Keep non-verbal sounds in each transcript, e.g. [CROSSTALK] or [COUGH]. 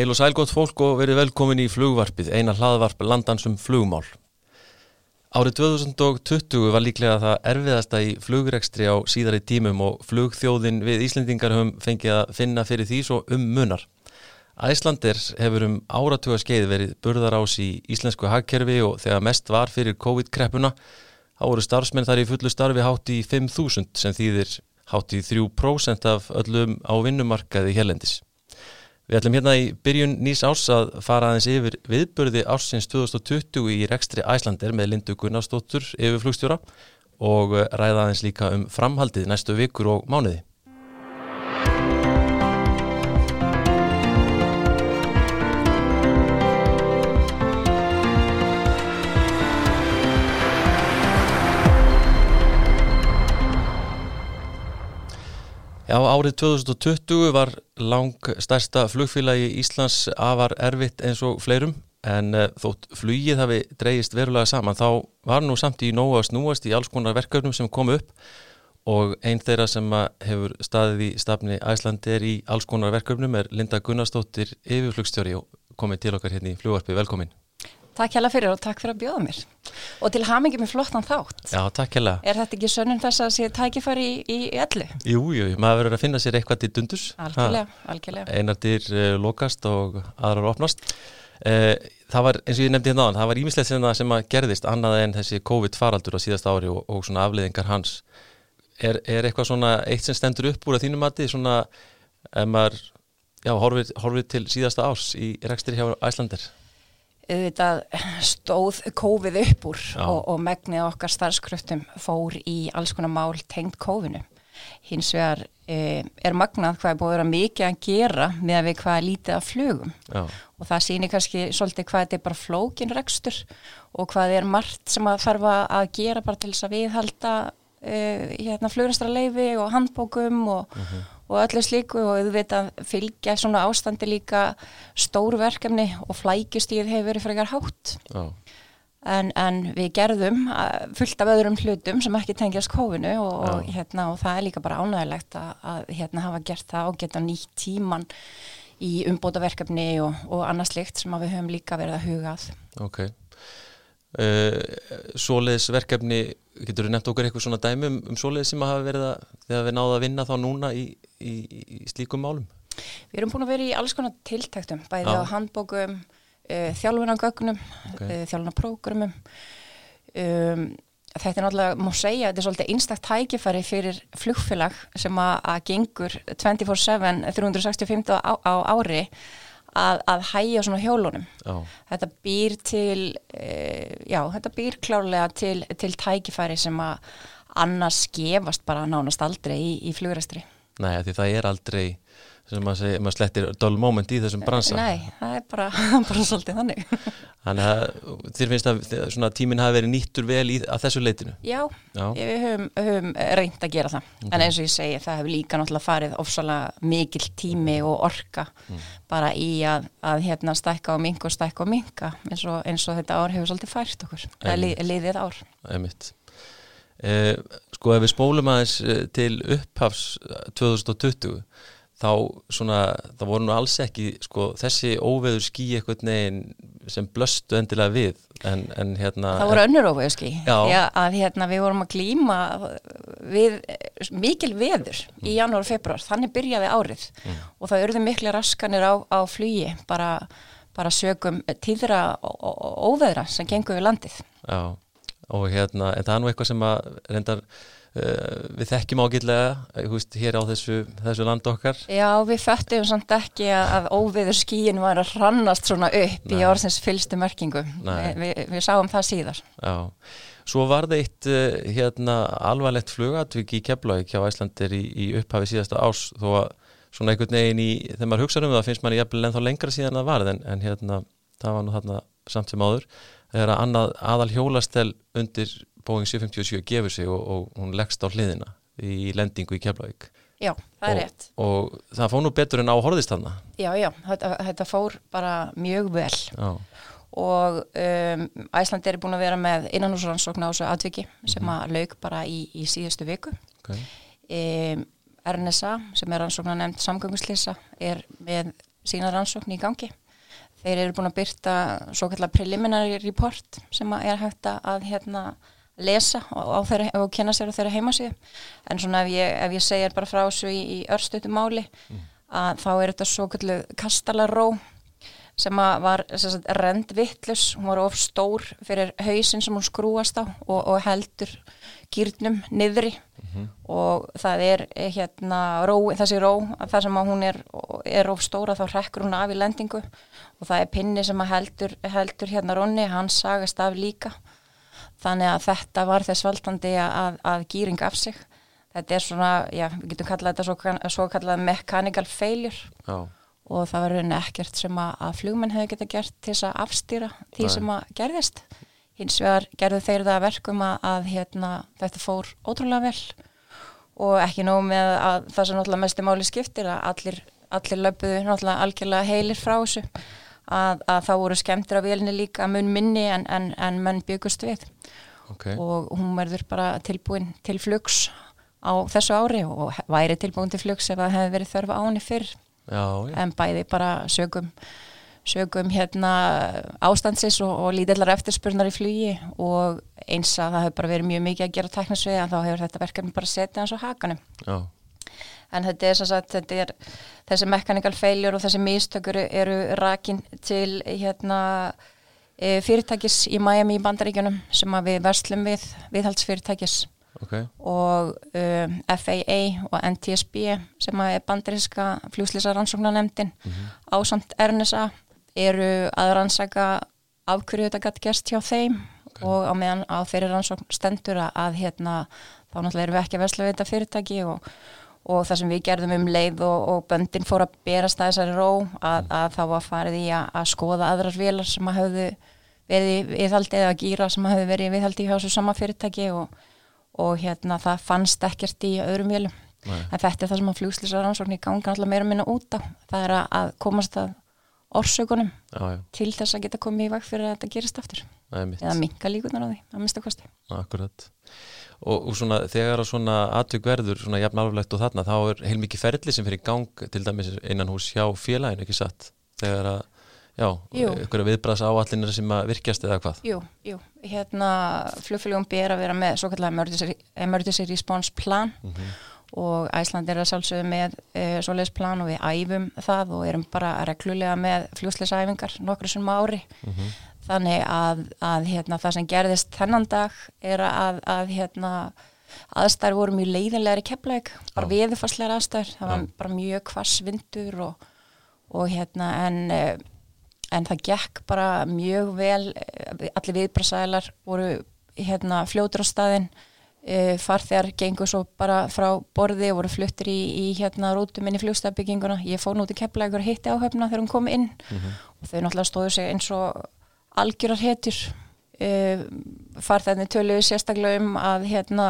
Heil og sælgótt fólk og verið velkomin í flugvarpið, eina hlaðvarp landansum flugmál. Árið 2020 var líklega það erfiðasta í flugrekstri á síðari tímum og flugþjóðin við Íslendingar höfum fengið að finna fyrir því svo um munar. Æslandir hefur um áratuga skeið verið burðarás í íslensku hagkerfi og þegar mest var fyrir COVID-kreppuna þá voru starfsmenn þar í fullu starfi hátt í 5.000 sem þýðir hátt í 3% af öllum á vinnumarkaði hérlendis. Við ætlum hérna í byrjun nýs árs að fara aðeins yfir viðbörði ársins 2020 í rekstri Æslander með Lindu Gunnarsdóttur yfir flugstjóra og ræða aðeins líka um framhaldið næstu vikur og mánuði. Já, árið 2020 var lang stærsta flugfélagi Íslands afar erfitt eins og fleirum. En uh, þótt flugið hafi dreyist verulega saman þá var nú samt í nógu að snúast í alls konar verkefnum sem kom upp. Og einn þeirra sem hefur staðið í stafni Æslandi er í alls konar verkefnum er Linda Gunnarsdóttir yfirflugstjóri og komið til okkar hérna í flugvarpi, velkomin. Takk hella fyrir og takk fyrir að bjóða mér. Og til hamingi með flottan þátt. Já, takk hella. Er þetta ekki sönnum þess að sé tækifari í, í, ellu? Jú, jú, maður verður að finna sér eitthvað til dundus Algjörlega, algjörlega. Einar dyr uh, lokast og aðrar opnast. Uh, Það var, eins og ég nefndi hérna á hann það var ímislegt sem, sem að gerðist annað en þessi COVID-faraldur á síðast ári og, og svona afleðingar hans. Er, er eitthvað svona eitt sem stendur upp úr að þínum mati svona, ef maður já, horfið, horfið til síðasta árs í rekstri hjá Æslander auðvitað stóð COVID upp úr og, og megnið okkar starfskröftum fór í alls konar mál tengt COVID-inu. Hins vegar e, er magnað hvað er búið að vera mikið að gera með að við hvað er lítið að flugum Já. og það sýnir kannski svolítið hvað þetta er bara flókinrekstur og hvað er margt sem að þarf að gera bara til þess að viðhalda e, hérna, flugrastarleifi og handbókum og, uh mhm. -huh og öllu slíku og auðvitað fylgja svona ástandi líka stórverkefni og flækjustíð hefur verið frekar hátt. En, en við gerðum fullt af öðrum hlutum sem ekki tengjast kófinu og, og, hérna, og það er líka bara ánægilegt að, að hérna, hafa gert það og geta nýtt tíman í umbótaverkefni og, og annað slikt sem við höfum líka verið að hugað Ok. Uh, svoleiðis verkefni getur þú nefnt okkur eitthvað svona dæmi um, um svoleiðis sem að hafa verið að þegar við náðum að vinna þá núna í, í, í slíkum málum? Við erum búin að vera í alls konar tiltæktum bæði á, handbókum uh, þjálfunargögnum okay. uh, þjálfunarprógramum. Um, þetta er náttúrulega, má segja þetta er svolítið einstaktt tækifæri fyrir flugfélag sem að, að gengur 24-7 365 á, á ári að, að hæja svona hjólunum já. þetta býr til e, já, þetta býr klárlega til, til tækifæri sem að annars gefast bara nánast aldrei í, í flugræstri Nei, því það er aldrei sem maður, segi, maður slettir dull moment í þessum bransa Nei, það er bara, [LAUGHS] bara svolítið þannig Þannig að þér finnst að tíminn hafi verið nýttur vel í, að þessu leitinu Já, Já. við höfum, höfum reynd að gera það okay. en eins og ég segi, það hefur líka náttúrulega farið ofsalega mikil tími og orka mm. bara í að, að hérna stækka og minka og stækka og minka eins og, eins og þetta ár hefur svolítið fært okkur það er li, liðið ár Einmitt. Eh, sko ef við spólum aðeins eh, til upphafs 2020 þá svona, það voru nú alls ekki sko, þessi óveður skí eitthvað neginn sem blöstu endilega við en, en hérna Það voru önnur óveður skí Já, að hérna við vorum að glýma við mikil veður mm. í janúar og februar, þannig byrjaði árið. Mm. og það örði miklu raskanir á, á flugi, bara, bara sögum tíðra óveðra sem gengur við landið. Já, og hérna, en það er nú eitthvað sem að reyndar Uh, við þekkjum ágitlega húst, hér á þessu, þessu land okkar. Já, við föttum samt ekki að óviður skíin var að rannast svona upp Nei. í orðsins fylstu merkingu. Vi, við, við sáum það síðar. Já, svo var það eitt uh, hérna, alvarlegt flugatvik í Keflavík hjá Æslandir í, í upphafi síðasta ás þó að svona einhvern veginn í þegar maður hugsaður um það finnst manni jafnvel ennþá lengra síðan að varð en, en hérna, það var nú þarna samt sem áður þegar að aðal hjólastel undir Boeing 757 gefur sig og, og hún leggst á hliðina í lendingu í Keflavík Já, það er og, rétt og það fór nú betur en á horðist hann Já, já, þetta, þetta fór bara mjög vel já. og um, Æsland er búin að vera með innanúsrannsókn á þessu atviki sem mm -hmm. að laug bara í, í síðustu viku okay. um, RNSA sem er rannsóknar nefnd samgönguslýsa er með sína rannsókn í gangi. Þeir eru búin að byrta svo kallar preliminary report sem er hægt að hérna, lesa og, þeirra, og kynna sér á þeirra heimasíðu. En svona ef ég, ef ég segir bara frá þessu í, í örstutu máli mm. að þá er þetta svo kallar kastalaró sem var sagt, rend vittlus, hún var of stór fyrir hausin sem hún skrúast á og, og heldur gýrnum niðri. Mm -hmm. og það er hérna ró, þessi ró, það sem hún er, er of stóra þá rekkur hún af í lendingu. Og það er pinni sem heldur, heldur hérna rónni, hann sagast af líka. Þannig að þetta var þess valdandi að, að gýring af sig. Þetta er svona, já, við getum kallað þetta svo, svo kallað mechanical failure. Já og það var rauninni ekkert sem að, flugmenn hefði geta gert til þess að afstýra því Nei. sem að gerðist. Hins vegar gerðu þeir það verkum að, að hérna, þetta fór ótrúlega vel. Og ekki nóg með að það sem náttúrulega mestu máli skiptir að allir, allir löpuðu náttúrulega algjörlega heilir frá þessu. Að, að þá voru skemmtir á vélni líka mun minni en, en, en menn byggust við. Okay. og hún verður bara tilbúin til flugs á þessu ári og væri tilbúin til flugs ef það hefði verið þörfa áni fyrr já, en bæði bara sögum sögum hérna ástansis og, og lítillar eftirspurnar í flugi og eins að það hefur bara verið mjög mikið að gera teknisvið en þá hefur þetta verkefni bara setið hans á hakanum. Já. en þetta er að þetta er þessi mechanical failure og þessi místökur eru rakin til hérna e, fyrirtækis í Miami í bandaríkjunum sem við verslum við viðhaldsfyrirtækis okay. og um, FAA og NTSB sem er bandaríska fljóðslýsa rannsóknarnemdin mm -hmm. ásamt RNSA eru að rannsaka af hverju þetta gæti gerst hjá þeim okay. og á meðan á þeirri rannsókn stendur að, hérna, þá náttúrulega erum við ekki að versla við þetta fyrirtæki og, og það sem við gerðum um leið og, og böndin fór að berast að þessari ró að, mm. að þá var farið í að, að skoða aðrar vilar sem að hafðu verið viðhaldi eða gýra sem að hafðu verið viðhaldi hjá þessu sama fyrirtæki og og hérna það fannst ekkert í öðrum vélum. Nei. en þetta er það sem að fljóðslýsar ansvokni ganga alltaf meira minna út á. Það er að komast að orsökunum já, já. til þess að geta komið í veg fyrir að þetta gerist aftur. Eða minka líkunar á því, að mista kosti. Akkurat. Og, og svona, þegar svona aðtök verður svona jafn alveg og þarna þá er heilmikið ferli sem fyrir gang til dæmis einan hús hjá félagin ekki satt? Þegar að Já, ykkur viðbræðs áallinir sem að virkjast eða hvað? Jú, jú, hérna flugfélagum ber að vera með svo kallar emergency, emergency response plan mm -hmm. og Æsland er að sjálfsögðu með e, svoleiðs plan og við æfum það og erum bara reglulega með flugsleisæfingar nokkru sem ári. Mm -hmm. þannig að, að hérna, það sem gerðist þennan dag er að, að hérna aðstæður voru mjög leiðinlegar í keppleik bara viðfarslegar aðstæður, það var bara mjög kvass vindur og, og hérna en e, en það gekk bara mjög vel. Allir viðbrasælar voru hérna fljótur á staðin e, farþegar gengur svo bara frá borði og voru fluttir í, í hérna rútuminn í fljóstafbygginguna, ég fóð nú til kepplegur hitti áhöfna þegar hún kom inn. Mm -hmm. og þau náttúrulega stóðu sig eins og algjörar hetjur. E, farþegarnir töluðu sérstaklega um að hérna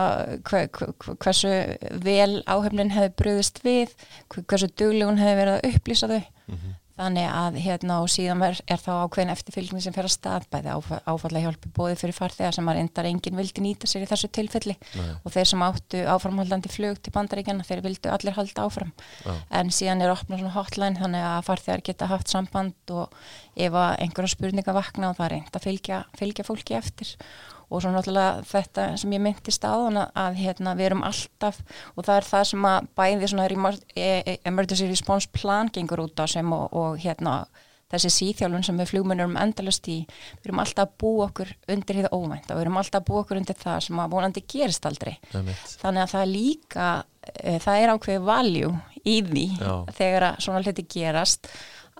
hver, hver, hversu vel áhöfnin hefði bröðist við hversu duglegun hefði verið að upplýsa þau. Mm -hmm. Þannig að hérna og síðan er, er þá ákveðin eftirfylgni sem fer að staðbæði áfalla hjálpi bóði fyrir farþegar sem að endar enginn vildi nýta sér í þessu tilfelli Nei. og þeir sem áttu áframhaldandi flug til bandaríkjana þeir vildu allir halda áfram Já. en síðan er opnað svona hotline þannig að farþegar geta haft samband og ef einhverja spurninga vakna og það er reynd að fylgja, fylgja fólki eftir og svo náttúrulega þetta sem ég myndist á að, að hérna, við erum alltaf og það er það sem að bæði e, e, emergency response plan gengur út á sem og, og hérna þessi síþjálfun sem við flugmennum endalust í, við erum alltaf að bú okkur undir því óvænt og við erum alltaf að bú okkur undir það sem að vonandi gerist aldrei. Þannig að það er líka e, það er ákveði valjú í því Já. þegar að svona hluti gerast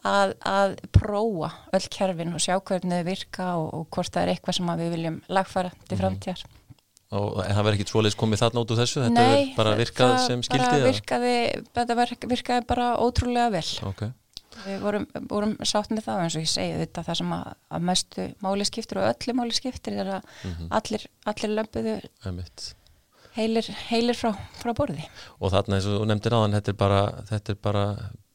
að, að prófa öll kerfin og sjá hvernig þau virka og, og hvort það er eitthvað sem við viljum lagfara til mhm. framtíðar. Mm. Og það verður ekki tróðleis komið þarna út úr þessu? Þetta Nei, bara virkað sem skildi? Nei, virkaði, þetta virkaði bara ótrúlega vel. Okay. Við vorum, vorum sátt með það eins og ég segi þetta það sem að, að mestu máli skiptir og öllu máli skiptir er að mm -hmm. allir, allir lömpuðu heilir, heilir frá, frá borði. Og þarna eins og nefndir aðan þetta er bara, þetta er bara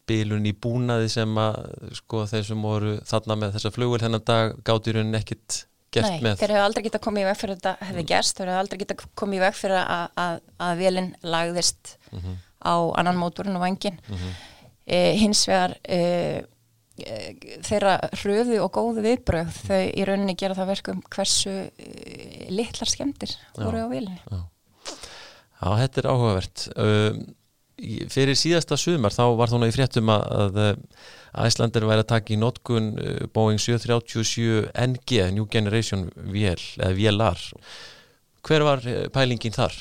bilun í búnaði sem að sko þeir sem voru þarna með þessa flugvel þennan dag gátt í rauninni ekkit gert Nei, með. Nei, þeir hefur aldrei getað komið í veg fyrir þetta hefði gerst, þeir hefur aldrei getað komið í veg fyrir að, að, að velin lagðist mm -hmm. á annan móturinn og vangin. Mm -hmm. e, hins vegar e, þeirra hröðu og góðu viðbröð þau í rauninni gera það verkum hversu uh, litlar skemmtir voru á vilinni Já, Já þetta er áhugavert um, fyrir síðasta sumar þá var þóna í fréttum að, Æslandir væri að taka í notkun uh, Boeing 737 NG New Generation VL eða VLR hver var uh, pælingin þar?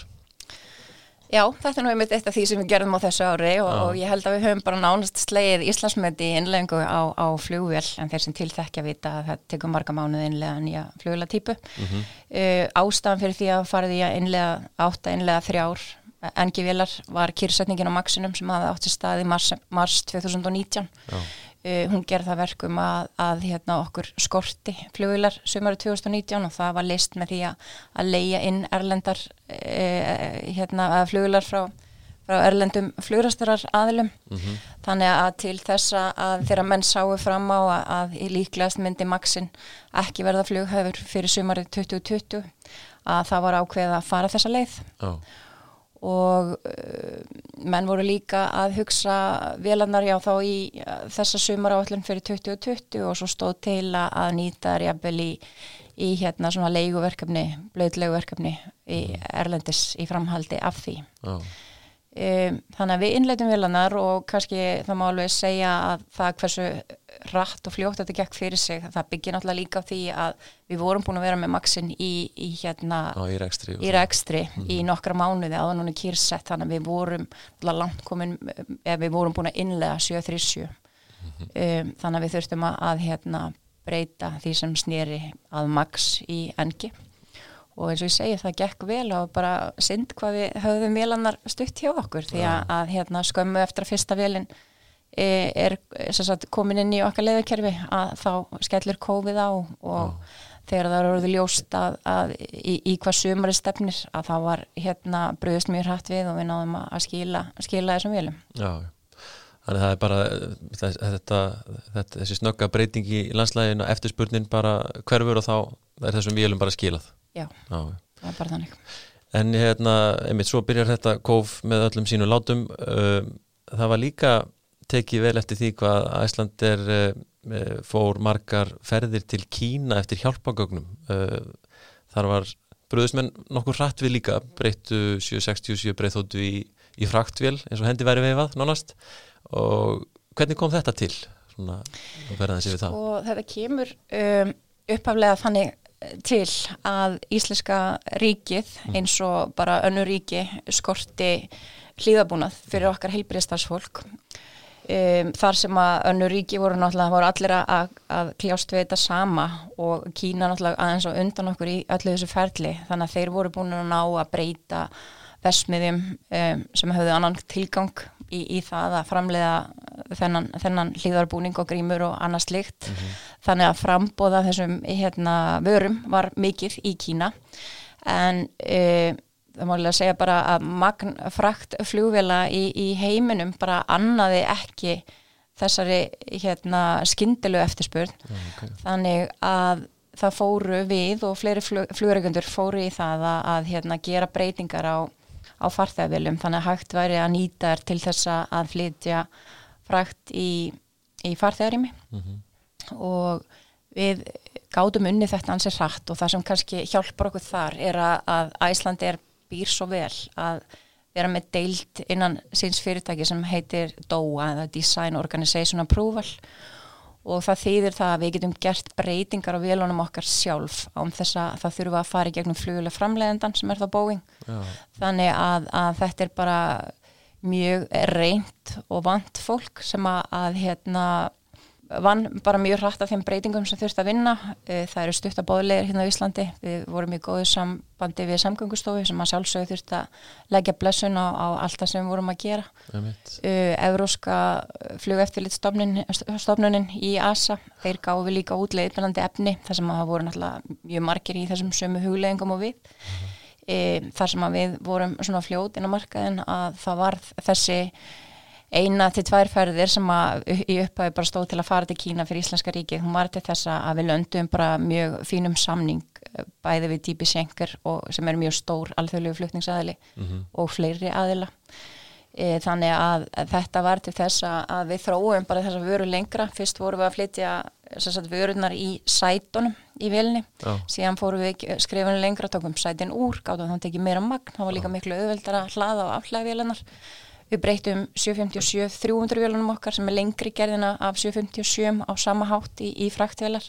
Já, þetta er nú einmitt eitt af því sem við gerðum á þessu ári og, og ég held að við höfum bara nánast slegið Íslandsmöndi í innlengu á, á flugvél en þeir sem tilþekja vita að það tekur marga mánuði innlega nýja flugvéla típu. Mm -hmm. uh, ástafan fyrir því að farið í að innlega átta innlega þrjár NG-vélar var kýrsetningin á Maxinum sem hafði átt í staði mars, mars 2019. Já. Uh, hún gerði það verkum að, að hérna, okkur skorti flugvilar sömur 2019 og það var list með því að, að leia inn erlendar uh, hérna, flugvilar frá, frá erlendum flugrastarar aðilum mm -hmm. þannig að til þessa að þeirra menn sáu fram á að, að í líklegast myndi Maxin ekki verða flughöfur fyrir sömurið 2020 að það var ákveð að fara þessa leið oh og uh, menn voru líka að hugsa vélarnar já þá í uh, þessa sumar áallin fyrir 2020 og svo stóð til að nýta rjafnvel í, í hérna svona leiguverkefni, blöðleiguverkefni í mm. Erlendis í framhaldi af því. Oh. Um, þannig að við innleitum vélarnar og kannski það má alveg segja að það hversu rætt og fljótt þetta gekk fyrir sig það byggir náttúrulega líka á því að við vorum búin að vera með maksin í, í hérna Á, í rekstri, í, rekstri mm -hmm. í nokkra mánuði áður núna kýrsett þannig að við vorum langt komin ef við vorum búin að innlega 737 mm -hmm. um, þannig að við þurftum að, að hérna, breyta því sem snýri að maks í engi og eins og ég segi það gekk vel og bara synd hvað við höfðum vélannar stutt hjá okkur því að, að hérna, skömmu eftir að fyrsta vélinn e, er, er sagt, komin inn í okkar leðakerfi að þá skellur COVID á og Já. þegar það eru ljóst að, að í, í hvað sumari stefnir að það var hérna bröðist mjög hrætt við og við náðum að skila, skila þessum vélum. Já, þannig að það er bara þetta, þetta, þessi snögga breyting í landslæginu eftirspurnin bara hverfur og þá er þessum vélum bara skilað Já, Já. það er bara þannig. En hérna, einmitt svo byrjar þetta kóf með öllum sínu látum. Það var líka tekið vel eftir því hvað Æsland er fór margar ferðir til Kína eftir hjálpagögnum þar var bröðismenn nokkur hratt við líka breyttu 767 breyþóttu í, í fraktvél eins og hendi væri veifað nánast. Og hvernig kom þetta til? Svona, og þetta kemur um, upphaflega þannig til að Íslenska ríkið mm. eins og bara önnu ríki skorti hlýðabúnað fyrir okkar heilbriðstarsfólk um, þar sem að önnu ríki voru náttúrulega voru allir að, að kljást við þetta sama og Kína náttúrulega aðeins og undan okkur í öllu þessu ferli. Þannig að þeir voru búin að ná að breyta vesmiðjum um, sem höfðu annan tilgang í, í það að framleiða þennan, þennan hlýðarbúning og grímur og annað slikt mm -hmm. þannig að frambóða þessum hérna, vörum var mikið í Kína en e, það má líka segja bara að magnfrakt flugvela í, í heiminum bara annaði ekki þessari hérna, skindilu eftirspurn okay. þannig að það fóru við og fleiri flug, flugreikundur fóru í það að, að hérna, gera breytingar á á farþegaviljum þannig að hægt væri að nýta þær til þessa að flytja frækt í, í farþegarými mm -hmm. og við gáðum unni þetta ansið hratt og það sem kannski hjálpar okkur þar er að, að Æsland er býr svo vel að vera með deilt innan síns fyrirtæki sem heitir DOA eða Design Organization Approval og það þýðir það að við getum gert breytingar á vélunum okkar sjálf án þess að það þurfa að fara í gegnum fluguleg framleiðendan sem er þá Boeing Já. þannig að, að þetta er bara mjög reynd og vant fólk sem að, að hérna vann bara mjög hratt af þeim breytingum sem þurft að vinna. Eh, það eru stuttabóðleir hérna á Íslandi. Við vorum í góðu sambandi við samgöngustofi sem að sjálfsögðu þurft að leggja blessun á, á allt það sem við vorum að gera. Uh, Evróska flugeftirlitstofnunin í ASA þeir gáðu líka útleið yfirlandi efni þar sem að það voru náttúrulega mjög margir í þessum sömu hugleggingum og við. Uh -huh. uh, þar sem að við vorum svona fljóð inn á markaðin að það var þessi eina til tvær ferðir sem að í upphæfi bara stóð til að fara til Kína fyrir Íslenska ríki, hún var til þess að við löndum bara mjög fínum samning eh, bæði við Dípi Schenker sem er mjög stór alþjóðlegu flutningsaðili mm -hmm. og fleiri aðila E, þannig að, að þetta var til þess að við þróum bara þessa vöru lengra. Fyrst vorum við að flytja sagt, vörunar í sætunum í vilni. Já. Síðan fórum við skrifunum lengra, tókum sætin úr, gáttum þannig að ekki meira magn. Það var líka miklu auðveldar að hlaða og afhlæða vilunar. Við breytum 757-300 vilunum okkar sem er lengri gerðina af 757 á sama hátt í, í fraktvelar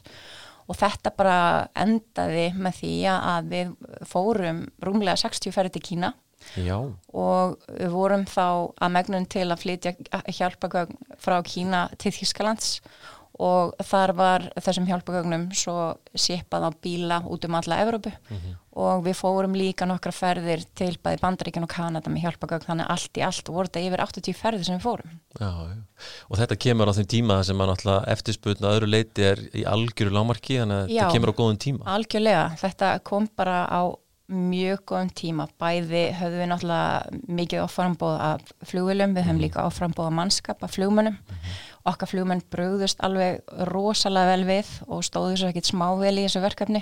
og þetta bara endaði með því að við fórum rúmlega 60 ferði til Kína. Já. og við vorum þá að megnum til að flytja hjálpagögn frá Kína til Þískalands og þar var þessum hjálpagögnum svo sipað á bíla út um alla Evrópu mm -hmm. og við fórum líka nokkra ferðir til bæði Bandaríkjan og Kanada með hjálpagögn þannig allt í allt voru þetta yfir 80 ferðir sem við fórum já, já. Og þetta kemur á þeim tíma sem mann alltaf eftirsputna öðru leiti er í algjöru lámarki þannig að þetta kemur á góðun tíma Algjörlega, þetta kom bara á mjög góðum tíma, bæði höfðum við náttúrulega mikið áframbóð af flugvilum, við höfum mhm. líka áframbóð af mannskap af flugmönnum, mm -hmm. Okkar flugmenn bröðust alveg rosalega vel við og stóðu svo ekkit smável í þessu verkefni.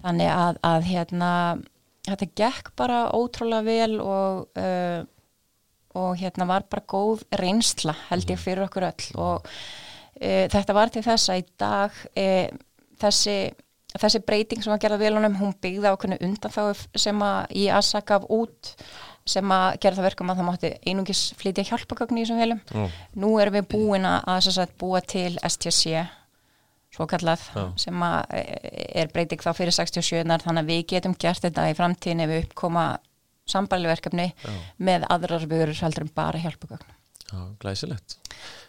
Þannig að, að hérna, þetta gekk bara ótrúlega vel og uh, og hérna var bara góð reynsla held ég mhm. fyrir okkur öll. Og uh, þetta var til þess að í dag uh, þessi þessi breyting sem að gera velunum, hún byggði á undanfáð sem að í ASA gaf út sem að gera það verkum að það mátti einungis flytja hjálpagögn í þessum velum. Mm. Nú erum við búin að sagt, búa til STC svo kallað mm. sem að er breyting þá fyrir 67 þannig að við getum gert þetta í framtíðin ef við uppkoma sambarleverkefni mm. með aðrar vörur heldur en bara hjálpagögn. Já, glæsilegt.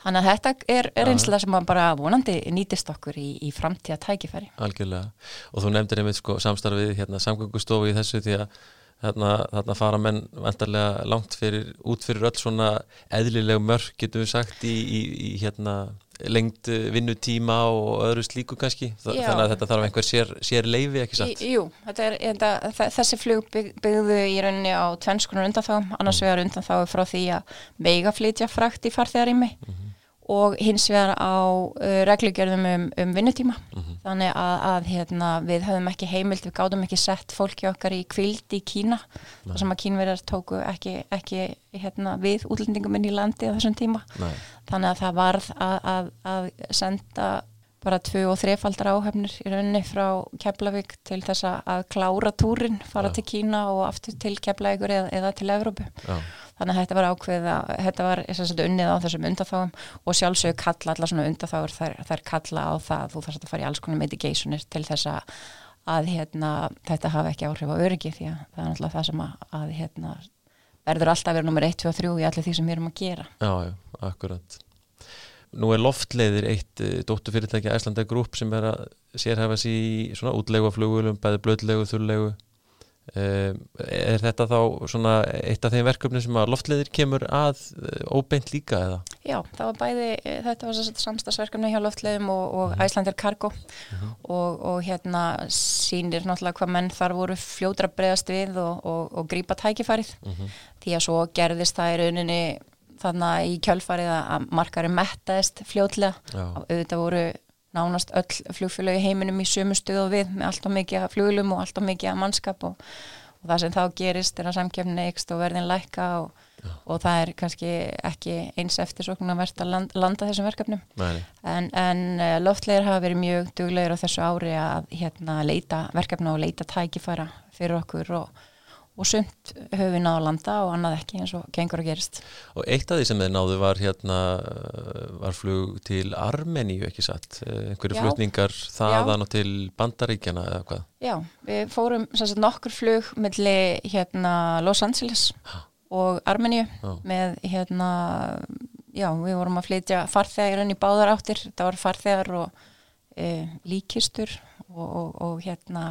Þannig að þetta er reynsla sem bara vonandi nýtist okkur í, í framtíða tækifæri. Algjörlega. Og þú nefndir einmitt sko, samstarfið hérna, samgöngustofu í þessu því að þarna, þarna fara menn vantarlega langt fyrir, út fyrir öll svona eðlileg mörg, getum við sagt, í, í, í hérna lengt vinnutíma og öðru slíku kannski. Þa, þannig að þetta þarf einhver sér, sér leifi ekki satt? Jú, er, þetta, þessi flug byggðu í rauninni á tvennskunar undanþáum annars mm. vegar undanþáu frá því að megaflítja frakt í farþegarými. Mm -hmm og hins vegar á uh, reglugjörðum um, um vinnutíma mm -hmm. þannig að, að hérna, við höfum ekki heimild, við gáðum ekki sett fólki okkar í kvild í Kína þar sem að kínverðar tóku ekki, ekki hérna, við útlendingum inn í landi á þessum tíma Nei. þannig að það varð að, að, að senda bara tvö og þrefaldar áhefnir í rauninni frá Keflavík til þess að klára túrin, fara ja. til Kína og aftur til Keflavíkur eða, eða til Evrópu ja þannig að þetta var ákveð að þetta var sagt, unnið á þessum undatháum og sjálfsögur kalla allar svona undatháur þær, þær kalla á það, þú þarfst að fara í alls konar mitigationir til þess að, hérna, þetta hafi ekki áhrif á öryggi því að það er náttúrulega það sem að, hérna, verður alltaf verið nummer 1, 2 og 3 í allir því sem við erum að gera. Já, já, akkurat. Nú er loftleiðir eitt eh, dóttufyrirtæki Æslanda Group sem er að sérhæfa sér í svona útlegu af flugulum, bæði blöðlegu, þurrlegu er þetta þá svona eitt af þeim verkefni sem að loftleðir kemur að uh, óbeint líka eða? Já, það var bæði, eh, þetta var samstagsverkefni hjá loftleðum og, og mm. Æslandir Cargo uh mhm. -huh. og, og hérna sínir náttúrulega hvað menn þar voru fljódra bregðast við og, og grípa tækifærið mhm. -huh. því að svo gerðist það í rauninni þannig í kjölfarið að markari mettaðist fljóðlega, auðvitað voru nánast öll flugfélagi heiminum í sömu stuð og við með allt og mikið fluglum og allt og mikið mannskap og, og það sem þá gerist er að samkjöfni ykst og verðin lækka og, og það er kannski ekki eins eftir svo að verða að landa, landa þessum verkefnum Nei. en, en eh, loftlegir hafa verið mjög duglegir á þessu ári að hérna, leita verkefna og leita tækifæra fyrir okkur og og sumt höfum við náðu að landa og annað ekki eins og gengur að gerist. Og eitt af því sem þið náðu var hérna var flug til Armeníu ekki satt, eh, einhverju Já. flutningar þaðan Já. og til Bandaríkjana eða hvað? Já, við fórum sagt, nokkur flug millir hérna Los Angeles ha. og Armeníu með hérna Já, við vorum að flytja farþegar inn í báðar áttir, það var farþegar og e, líkistur og, og, og hérna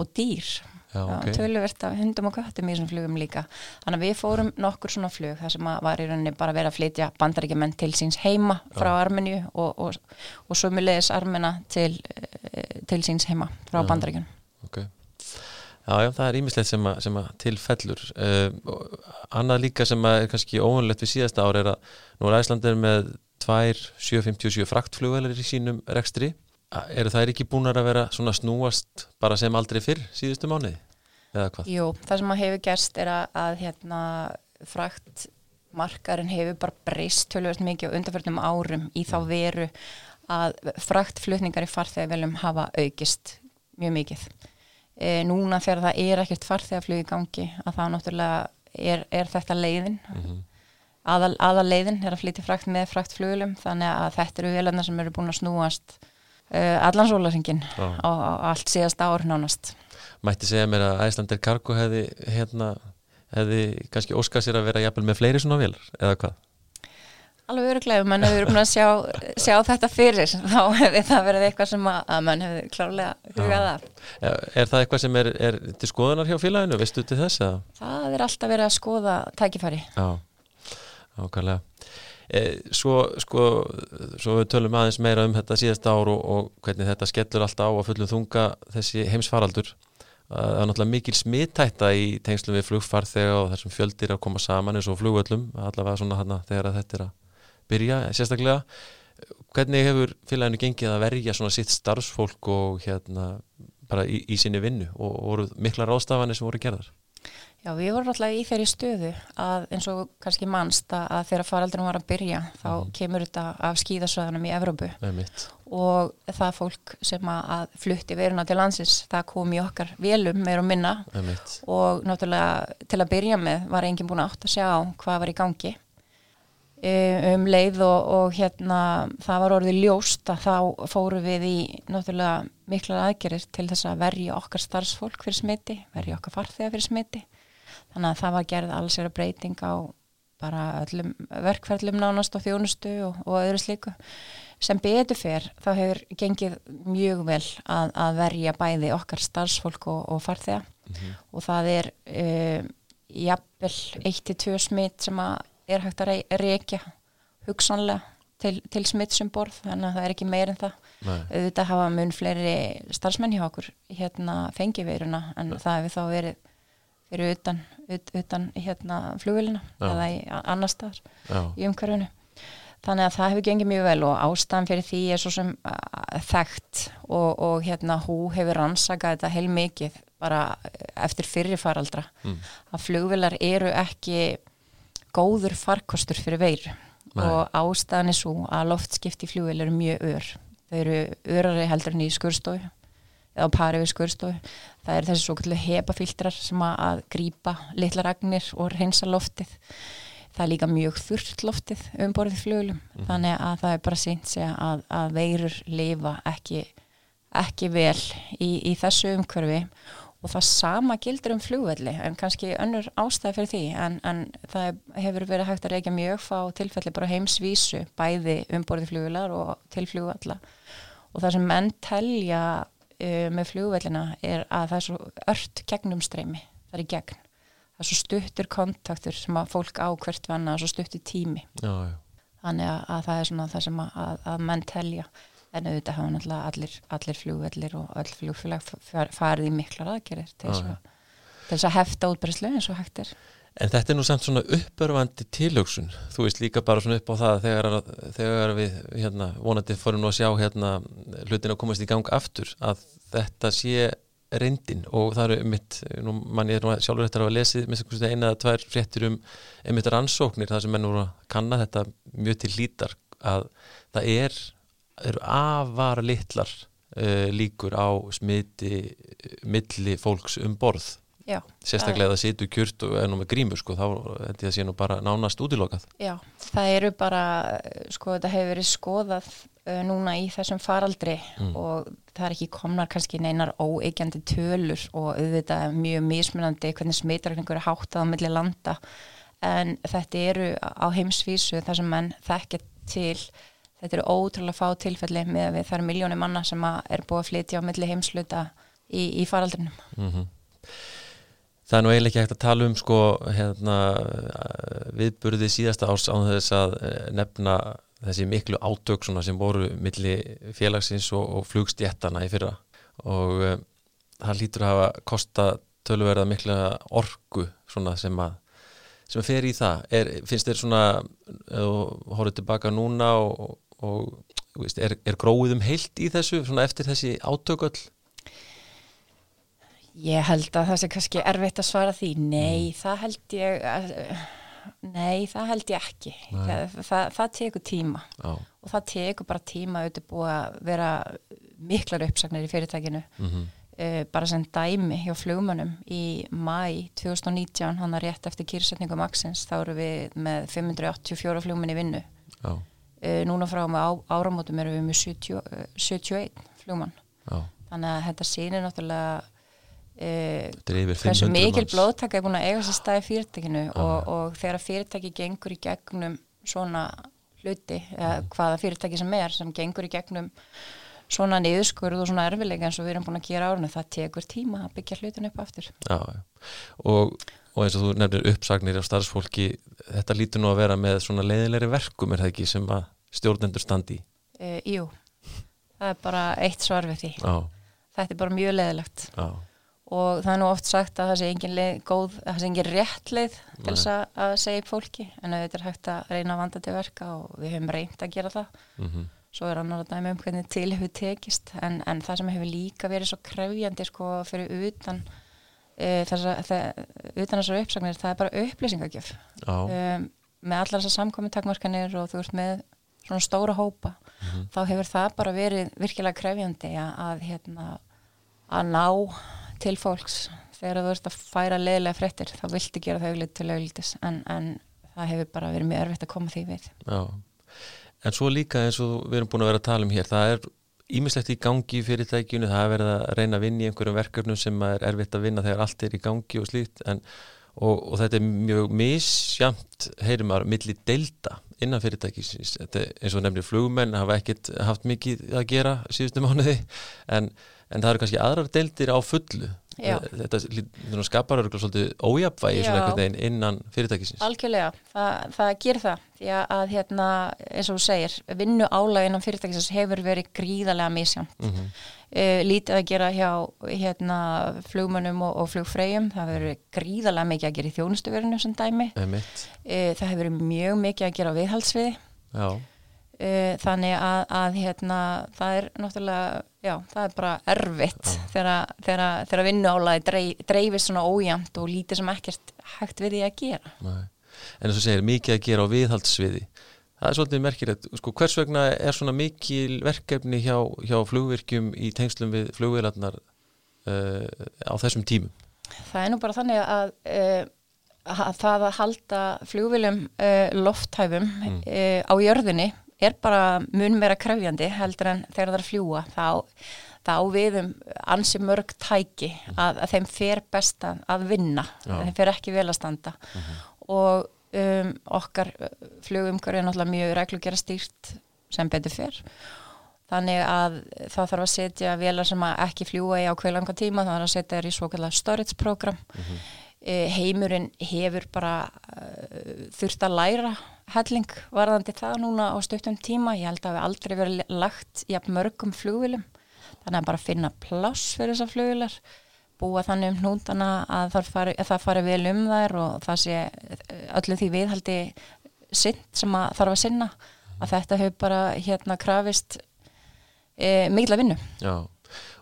og dýr okay. töluvert af hundum og köttum í þessum flugum líka þannig að við fórum nokkur svona flug þar sem var í rauninni bara verið að flytja bandaríkjumenn til síns heima frá Já. Armeníu og, og, og sömulegis Armena til, eh, til síns heima frá bandaríkjun okay. Já, já, það er ímislegt sem, sem að tilfellur uh, annað líka sem er kannski óvunlegt við síðasta ár er að nú er Æslandir með 2.757 fraktflugvelar í sínum rekstri eru þær ekki búin að vera svona snúast bara sem aldrei fyrr síðustu mánuði? Eða hvað? Jú, það sem að hefur gerst er að, að hérna, frakt markarinn hefur bara breyst tölvöld mikið á undanförnum árum í þá veru að fraktflutningar í farþegi viljum hafa aukist mjög mikið. E, núna þegar það er ekkert farþegaflug í gangi að það náttúrulega er, er þetta leiðin mm -hmm. aðal, aðal leiðin er að flytja frakt með fraktflugulum þannig að þetta eru velarna sem eru búin að snúast allan sólarsingin á, á allt síðast ár nánast Mætti segja mér að Æslandir Kargo hefði hérna, hefði kannski óskað sér að vera jafnvel með fleiri svona velar eða hvað? Alveg öruglega, mann hefur búin að sjá, sjá þetta fyrir, þá hefði það verið eitthvað sem að, að mann hefði klárlega hugað af. Er það eitthvað sem er, er til skoðunar hjá félaginu, veistu til þess? Að? Það er alltaf verið að skoða tækifæri. Já, ákvæmlega. E, svo, sko, svo við tölum aðeins meira um þetta síðasta ár og, og hvernig þetta skellur alltaf á að fullum þunga þessi heimsfaraldur. Það er náttúrulega mikil smittætta í tengslum við flugfarþega og þessum fjöldir að koma saman eins og flugvöllum, allavega svona hana þegar þetta er að byrja sérstaklega hvernig hefur félaginu gengið að verja svona sitt starfsfólk og hérna bara í, í sinni vinnu og voru mikla ráðstafanir sem voru gerðar? Já, við vorum alltaf í þeirri stöðu að eins og kannski mannst að þegar faraldunum var að byrja þá mm. kemur þetta af skýðasvæðanum í Evrópu. Og það fólk sem að flutti veruna til landsins það kom í okkar velum meir og minna. Einmitt. og náttúrulega til að byrja með var enginn búin átt að sjá hvað var í gangi. E, um leið og, og hérna það var orðið ljóst að þá fóru við í náttúrulega mikla aðgerir til þess að verja okkar starfsfólk fyrir smiti, verja okkar farþega fyrir smiti þannig að það var gerð alls er að breyting á bara öllum verkferðlum nánast og þjónustu og, og öðru slíku sem betur fyrr þá hefur gengið mjög vel að, að verja bæði okkar starfsfólk og, og farþega mm -hmm. og það er uh, jafnvel 1-2 smitt sem er hægt að reykja hugsanlega til, til smittsum borð þannig að það er ekki meir en það Nei. auðvitað hafa mun fleiri starfsmenn hjá okkur hérna fengiveiruna en Nei. það hefur þá verið fyrir utan, ut, utan hérna flugvelina eða í annar staðar í umhverfunu þannig að það hefur gengið mjög vel og ástæðan fyrir því er svo sem þekkt og, og hérna hú hefur rannsakað þetta heil mikið bara eftir fyrirfaraldra mm. að flugvelar eru ekki góður farkostur fyrir veiru Nei. og ástæðan er svo að loftskipti í fljóðil eru mjög ör. Þau eru örari heldur en í skurstofu eða á pari við skurstofu það er þessi svo kallu hepafiltrar sem að, grýpa litla ragnir og reynsa loftið. Það er líka mjög þurrt loftið um borðið fljóðlum mm. þannig að það er bara sínt segja að, að veirur lifa ekki, ekki vel í, í þessu umhverfi. Og það sama gildur um flugvelli en kannski önnur ástæði fyrir því. En, en það hefur verið hægt að reykja mjög fá tilfelli bara heimsvísu bæði umborði flugvelar og til flugvalla. Og það sem menn telja uh, með flugvellina er að það er svo ört gegnum streymi, það er í gegn. Það er svo stuttur kontaktur sem að fólk á hvert vanna, svo stuttur tími. Já, já. þannig að, að það er svona það sem að, að, að menn telja. En auðvitað hafa náttúrulega allir, allir flugvellir og öll flugfélag farið í miklar aðgerir til þess að hefta útbærslu eins og hægt er En þetta er nú samt svona uppörfandi tilöksun, þú veist líka bara svona upp á það þegar, þegar við hérna, vonandi fórum nú að sjá hérna, hlutin að komast í gang aftur að þetta sé reyndin. Og það eru mitt, nú mann ég er nú sjálfur þetta að lesi með eina eða tvær fréttir um einmitt rannsóknir, það sem nú að kanna þetta mjög til lítar að það er eru afar litlar uh, líkur á smiti milli fólks um borð Já, sérstaklega að það situr kjört og er nú með grímur sko, þá er þetta nú bara nánast útilokað. Já, það eru bara sko, þetta hefur verið skoðað uh, núna í þessum faraldri mm. og það er ekki komnar kannski neinar óeikjandi tölur og auðvitað mjög mismunandi hvernig smitrakningur er háttað á milli landa en þetta eru á heimsvísu þar sem menn þekkja til þetta eru ótrúlega fá tilfelli með að við þar miljónir manna sem er búið að flytja á milli heimsluta í, í faraldrinum mm -hmm. Það er nú eiginlega ekki hægt að tala um sko hérna, viðburði síðasta árs án þess að eh, nefna þessi miklu átök sem voru milli félagsins og, og flugstjættana í fyrra og uh, það lítur að hafa kosta tölverða mikla orgu sem að sem að fer í það er, finnst þér svona hóruð tilbaka núna og, og veist, er, er gróið um heilt í þessu eftir þessi átököll? Ég held að það sé kannski erfitt að svara því nei, mm. það held ég að, Nei, það held ég ekki. Það, það, það tekur tíma Já, og það tekur bara tíma auðvitað búið að vera miklar uppsagnir í fyrirtækinu. mhm, Uh, bara sem dæmi hjá flugmönnum í mæ 2019, hann er rétt eftir kýrsetningu Maxins, þá eru við með 584 flugmenn í vinnu. Uh, núna frá með áramótum erum við með 70, uh, 71 flugmann. já Þannig að þetta sýnir náttúrulega hversu mikil blóðtaka er búin að eiga sér stað í fyrirtækinu og, og þegar fyrirtæki gengur í gegnum svona hluti, eða Mhm. hvaða fyrirtæki sem er sem gengur í gegnum svona niðurskurð og svona erfilega eins og við erum búin að gera árinu, það tekur tíma að byggja hlutin upp aftur. Já. Og, og eins og þú nefnir uppsagnir af starfsfólki, þetta lítur nú að vera með svona leiðilegri verkum er það ekki sem að stjórnendur standi. Uh, jú, það er bara eitt svar við því. Já, Þetta er bara mjög leðilegt já, og það er nú oft sagt að það sé engin leið góð, það sé engin rétt leið til þess að, segja upp fólki. En auðvitað er hægt að reyna að vanda til verka og við höfum reynd að gera það. Mhm, svo er annar að dæmi um hvernig til hefur tekist. En, en það sem hefur líka verið svo krefjandi sko fyrir utan e, þessa, þessar uppsagnir það er bara upplýsingagjöf. Um, með allar þessar samkomi takmarkanir og þú ert með svona stóra hópa Mhm. þá hefur það bara verið virkilega krefjandi að, að hérna að ná til fólks. Þegar þú ert að færa leiðilega fréttir þá viltu gera það auglít til auglítis en, en það hefur bara verið mjög erfitt að koma því við. Já. En svo líka eins og við erum búin að vera að tala um hér, það er ímislegt í gangi í fyrirtækjunu, það er verið að reyna að vinna í einhverjum verkefnum sem er erfitt að vinna þegar allt er í gangi og slíkt en, og, og þetta er mjög misjamt, heyrum maður, milli deilda innan fyrirtækisins, eins og nefnir flugmenn hafa ekkert haft mikið að gera síðustu mánuði en, en það eru kannski aðrar deildir á fullu. Já. þetta lít- þetta skapar örgulega svolítið veginn innan fyrirtækisins. Algjörlega, það, það gerir það. Því að, hérna, eins og þú segir vinnu álægin á fyrirtækisins hefur verið gríðarlega misján mm -hmm. uh, lítið að gera hjá hérna, flugmönnum og, og flugfreyjum. Það hefur verið gríðarlega mikið að gera í þjónustuverinu sem dæmi. Uh, það hefur verið mjög mikið að gera já, uh, þannig að, að hérna, það er náttúrulega já, það er bara erfitt þegar, þegar, þegar vinnu álægi dreif, dreifist svona ójæmt og lítið sem ekkert hægt við því að gera. Nei. en eins og segir mikið að gera á viðhaldssviði. Það er svolítið merkilegt, sko hvers vegna er svona mikil verkefni hjá, hjá flugvirkjum í tengslum við flugvélarnar uh, á þessum tímum? Það er nú bara þannig að, uh, að það að halda flugvilum uh, lofthæfum Mm. á jörðinni er bara mun meira krefjandi heldur en þegar það er að fljúa þá, þá við um ansi mörg tæki að, að þeim fer best að, að vinna Já. þeim fer ekki vel að standa. Og um, okkar flugumhverfi er náttúrulega mjög reglugera stýrt sem betur fer. Þannig að það þarf að setja velar sem að ekki fljúa í ákveð langa tíma, þarf að setja þér í svo kallar storage program. E, heimurinn hefur bara uh, þurft að læra helling varðandi það núna á stuttum tíma. Ég held að við aldrei verið lagt jafn mörgum flugvilum þannig að bara finna pláss fyrir þessar flugvilar búa þannig um hnútana að það fari, að það fari vel um þær og það sé eh, öllu því viðhaldi sinn sem að þarf að sinna að þetta hefur bara hérna krafist e, mikla vinnu. Já,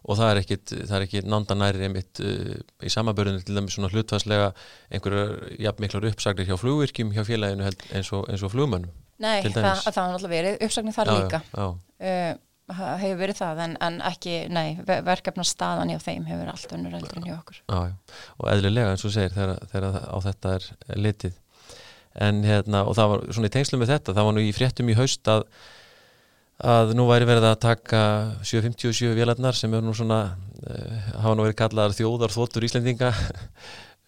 og það er ekkit það er ekki nánda næri einmitt uh, í samabörðinu til dæmis svona hlutvæslega einhverjar jafn miklar uppsagnir hjá flugvirkjum hjá félaginu held, eins, og, eins og flugmönnum Nei, það, það var náttúrulega verið uppsagnir þar Já, líka. já, uh, hefur verið það en, en ekki, nei, ver- verkefnastaðan hjá þeim hefur allt önnur eldur en hjá okkur. Já, og eðlilega eins og segir þegar, á þetta er litið. En hérna, og það var svona í tengslum með þetta, það var nú í fréttum í haust að, að nú væri verið að taka 757 vélarnar sem er nú svona uh, hafa nú verið kallaðar þjóðar þóttur Íslendinga uh,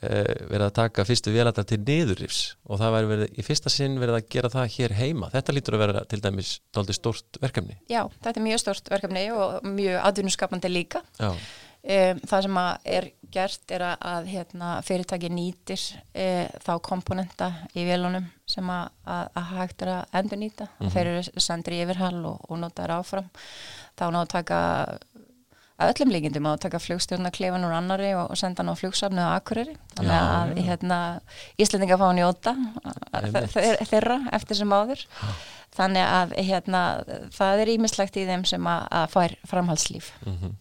[LAUGHS] verið að taka fyrstu vélarnar til niðurrifs. Og það væri verið í fyrsta sinn verið að gera það hér heima, þetta lítur að vera til dæmis dálítið stórt verkefni. Já, þetta er mjög stort verkefni og mjög atvinnuskapandi líka. Já, Um, það sem er gert er að, að hérna, fyrirtæki nýtir e, þá komponenta í vélunum sem að, að, að hægt er að endur nýta Mhm. og þeir eru sendir í yfirhall og, og notaður áfram. Þá ná að taka að öllum líkindum að taka flugstjórna klefan úr annari og, og senda hann á flugsafnu á Akureyri. Þannig Já, að já. hérna, Íslendinga fá njóta Einmitt. þe- þeirra eftir sem áður. Þannig að hérna, það er ímislegt í þeim sem að, að fær framhaldslíf. Mm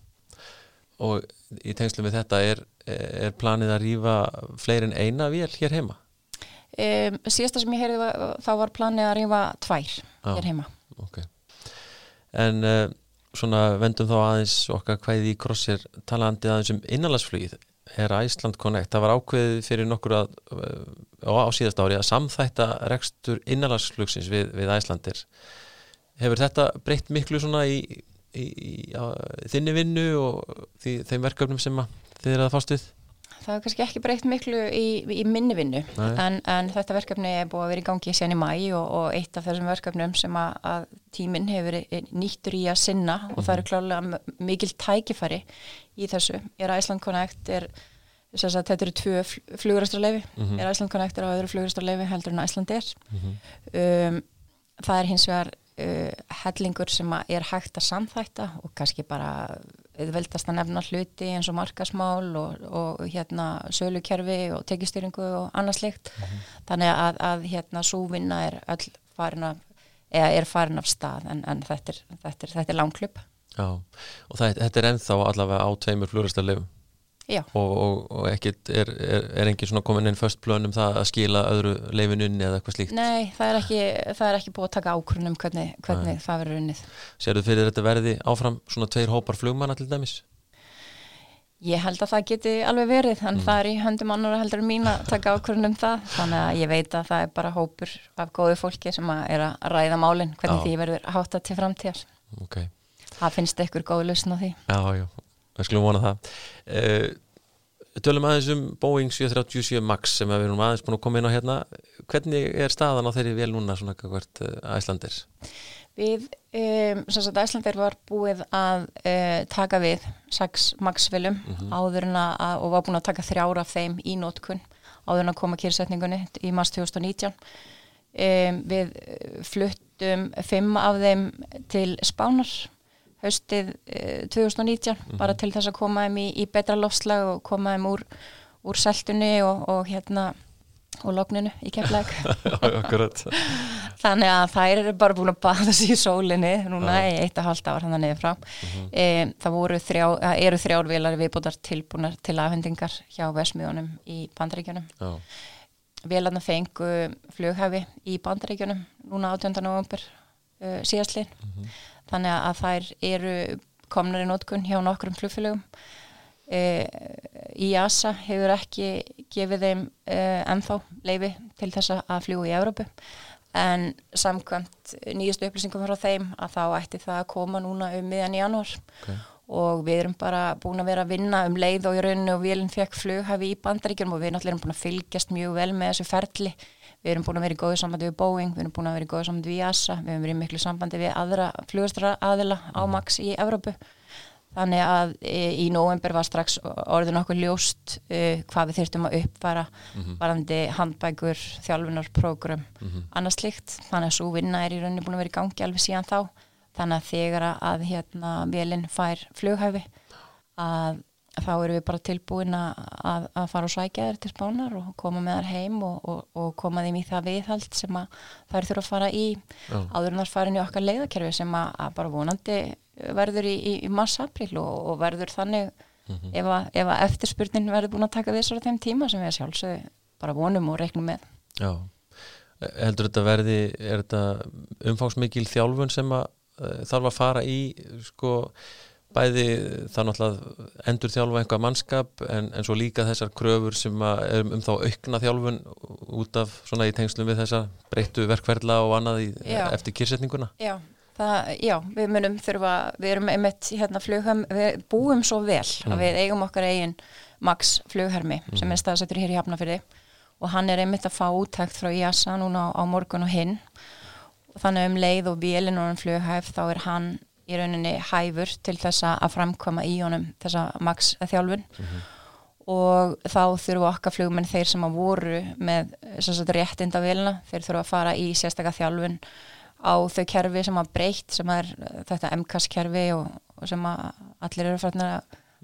og í tengslum við þetta er, er planið að rýfa fleiri en eina vél hér heima Um, síðasta sem ég heyrði var, þá var planið að rífa tvær Já. hér heima. ok en uh, svona vendum þá aðeins okkar hvaðið í krossir talandi aðeins um innanlandsflugið er Æsland Connect, það var ákveðið fyrir nokkur að, uh, á, síðast ári að samþætta rekstur innanlandsflugsins við, við Æslandir hefur þetta breytt miklu svona í, í, í á, þinni vinnu og því, þeim verkefnum sem að þið eru að fást við? Það hefur kannski ekki breytt miklu í, í minni vinnu en, en þetta verkefni er búið að vera í gangi síðan í mæ og, og eitt af þessum verkefnum sem að, að tíminn hefur verið nýttur í að sinna og það eru klálega m- mikil tækifæri í þessu. Er Iceland Connect er, sagt, þetta eru tvö flugurastarleifi, er Iceland Connect er á öðru flugurastarleifi heldur en Iceland er. um, það er hins vegar uh, hellingur sem er hægt að samþætta og kannski bara auðveldast að nefna hluti eins og markasmál og, og hérna sölukerfi og tekistýringu og annað slikt þannig að, að hérna súvinna er öll farin af eða er farin af stað en, en þetta er, er, er langklub Já, og það, þetta er ennþá allavega á tveimur flugurastarleifum Já, og, og, og ekkit er, er, er engin svona komin inn först plön um það að skila öðru leifinunni eða eitthvað slíkt nei, það er ekki, það er ekki búið að taka ákvörnum hvernig, hvernig það verður unnið. Sérðu fyrir þetta verði áfram svona tveir hópar flugmanna til dæmis? Ég held að það geti alveg verið, en það er í höndum annar heldur mín að taka ákvörðunum það, þannig að ég veit að það er bara hópur af góðu fólki sem að er að ræða málinn, hvernig Já. því verður hátta til framtíðar. Ok, Það finnst ykkur góð lausn á því. já, já, við skulum vona það uh, Tölum aðeins um Boeing 737 MAX sem við erum aðeins búin að koma inn á hérna Hvernig er staðan á þeirri vel núna svona hvert æslandir? Við, um, sem sagt, Æslandir var búið að uh, taka við sex maxvilum áður en að, og var búin að taka þrjára af þeim í nótkun áður en að koma kyrsetningunni í mars 2019. Um, við eh, fluttum fimm af þeim til Spánar haustið uh, 2019 bara til þess að koma þeim í, í betra lofslag og koma þeim úr, úr seltunni og, og hérna og logninu í keflæk. [LAUGHS] Þannig að þær eru bara búin að baða sig í sólinni núna í eitt og halvt ár hann að niður frá. e, það þrjá, eh, eru þrjár vilar viðbútar tilbúnar til afhendingar hjá Vesmiðunum í Bandaríkjunum. Já, Vélarna fengu flughæfi í Bandaríkjunum núna 18. november uh, síðastlinn. Þannig að þær eru komnar í nótkun hjá nokkrum flugfélögum. E, IASA hefur ekki gefið þeim e, ennþá leifi til þess að fljúa í Evrópu. En samkvæmt nýjastu upplýsingum frá þeim að þá ætti það að koma núna um miðan í janúar. Ok. Og við erum bara búin að vera að vinna um leið og í rauninu og vélinn fekk flughafi í bandaríkjum og við erum búin að fylgjast mjög vel með þessu ferli við erum búin að vera í góðu sambandi við Boeing við erum búin að vera í góðu sambandi við JASA við erum verið í miklu sambandi við aðra flugastra aðila á Max í Evrópu. Þannig að e, í november var strax orðin okkur ljóst e, hvað við þyrftum að uppfara varandi handbækur, þjálfunarprogram annars slikt, þannig að svo vinna er í rauninni búin að vera í gangi alveg síðan þá. Þannig að þegar að, að hérna vélinn fær flughæfi að þá erum við bara tilbúin að, að, fara og sækja þær til spánar og koma með þær heim og, og, og koma þeim í það viðhald sem þær þurfa að fara í. Já. áður en þær farin í okkar leiðakerfi sem að, að bara vonandi verður í, í, í mars-april og, og verður þannig ef, að, ef að eftirspurnin verður búin að taka svo á þeim tíma sem við sjálfsög bara vonum og reiknum með. Já, heldur þetta verði, er þetta umfangsmikil þjálfun sem að uh, þarf að fara í sko bæði það náttúrulega endur þjálfa einhvað mannskap en, en svo líka þessar kröfur sem er um þá aukna þjálfun út af svona í tengslum við þessa breyttu verkferðla og annað í, Já. eftir kyrsetninguna Já, það, já, við munum þurfa, við erum einmitt hérna flugham, við búum svo vel að við eigum okkar eigin Max flughermi sem er staðsettur hér í Hafnafyrði og hann er einmitt að fá úttækt frá IASA núna á, á morgun og hinn. Og þannig um leið og vélinn og hann flughæf þá er hann í rauninni hæfur til þess að framkvæma í honum þessa Max þjálfun. Og þá þurfa okkar flugmenn þeir sem að voru með réttinda vilna, þeir þurfa að fara í sérstakka þjálfun á þau kerfi sem að breytt sem að er uh, þetta MKS kerfi og, og sem að allir eru frætna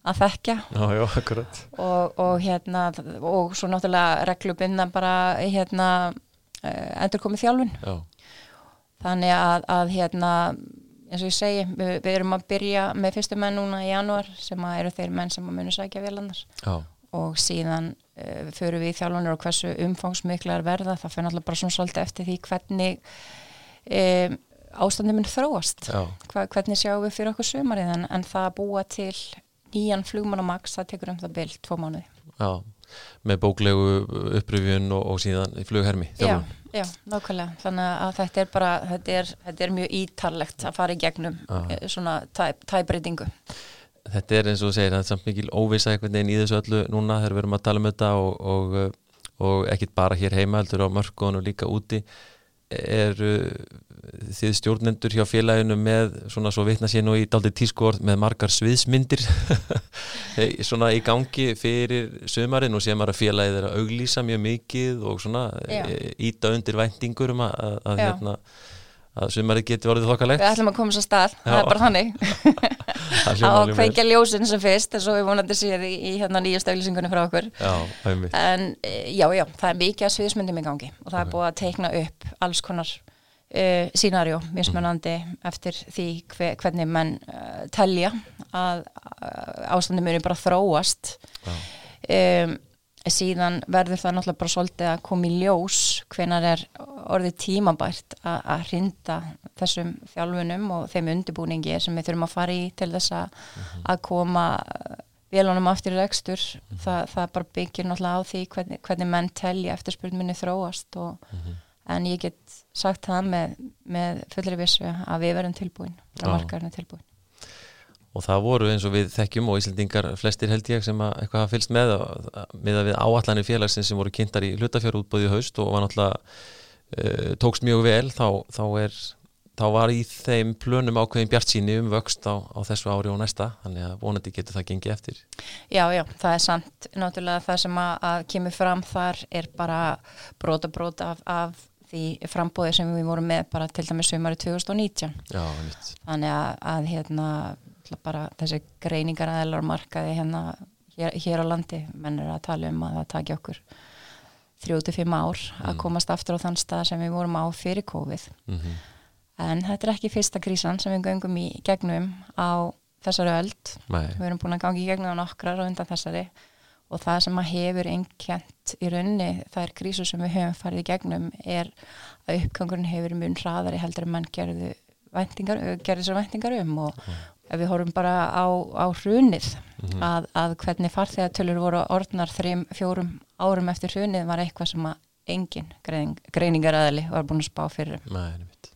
að þekkja. Já, já, og, og hérna og svo náttúrulega reglubinna bara hérna uh, endur komið þjálfun. Já, þannig að, að hérna eins og ég segi, við, við erum að byrja með fyrstu menn núna í janúar sem eru þeir menn sem munu sækja vélarnar já, og síðan uh, förum við í þjálfunir og hversu umfangsmiklar verða, það fyrir náttúrulega bara svona svolítið eftir því hvernig um, ástandið mun þróast. Hva, hvernig sjáum við fyrir okkur sumarið? En, en það að búa til nýjan flugmann og maks, það tekur um það byrj tvo mánuði. Já, með bóklegu uppröfjun og, og síðan í flughermi. Já, já, nákvæmlega þannig að þetta er bara, þetta er, þetta er mjög ítarlegt að fara í gegnum já. Eh, svona tæbreytingu. Þetta er eins og segir, það er samt mikil óvisa einhvern veginn í þessu öllu núna þegar við erum að tala um þetta og, og, og ekkit bara hér heima, heldur á mörkun og líka úti er þið stjórnendur hjá félaginu með svona svo vitna sér nú í daldi tískort með margar sviðsmyndir? [LAUGHS] Svona í gangi fyrir sömarinn og sér maður að félagið er að auglýsa mjög mikið og svona íta undir væntingur um að, að, að hérna að sumarið geti vorið þokkalegt. Við ætlum að koma svo stað, já. það er bara þannig. [LAUGHS] Að kveikja ljósin sem fyrst eins og við vonandi séð í, í hérna nýjast auðlýsingunni frá okkur. Já, en e, já, já, það er mikið að sviðismyndum í gangi og það okay. er búið að teikna upp alls konar uh, sínarjó mismunandi mm. eftir því hver, hvernig menn uh, telja að uh, ástandum muni bara þróast. Um, síðan verður það náttúrulega bara svolítið að koma í ljós hvenar er orðið tímabært að hrinda þessum þjálfunum og þeim undirbúningi sem við þurfum að fara í til þess að, mm -hmm. að koma velunum aftur í rekstur mm -hmm. Þa, það bara byggir náttúrulega á því hvernig, hvernig menn telja eftirspurninni þróast og, mm -hmm. en ég get sagt það með, með fullri vissu að við verum tilbúin að markaðurinn er tilbúin og það voru eins og við þekkjum og Íslandingar flestir held ég sem að eitthvað hafa fylst með með að við áallanir félagsins sem voru kynntar í hlutafjárútbóði haust og var náttúrulega uh, tókst mjög vel þá, þá, er, þá var í þeim plönum ákveðin bjart síni um vöxt á, á þessu ári og næsta þannig að vonandi getur það gengið eftir. Já, já, það er sant náttúrulega það sem að, að kemur fram þar er bara bróta bróta af, af því frambóði sem við vorum með bara til dæmis sömari 2019 Já, þannig að, að hérna bara þessi greiningar aðeinar markaði hérna hér, hér á landi menn er að tala um að það takja okkur 35 ár mm. að komast aftur á þann stað sem við vorum á fyrir COVID mm -hmm. en þetta er ekki fyrsta krísan sem við göngum í gegnum á þessari öld Nei. við erum búin að gangi í gegnum á nokkrar og undan þessari og það sem að hefur einkjent í raunni er krísu sem við höfum farið í gegnum er að uppgangurinn hefur mun hraðari heldur en mann gerðu gerði þessar væntingar um og, mm ef við horfum bara á, á hrunið mm -hmm. að, að hvernig farþegartölur voru orðnar þrjum, fjórum árum eftir hrunið var eitthvað sem að engin greining, greiningaræðali var búin að spá fyrir Nei, einmitt.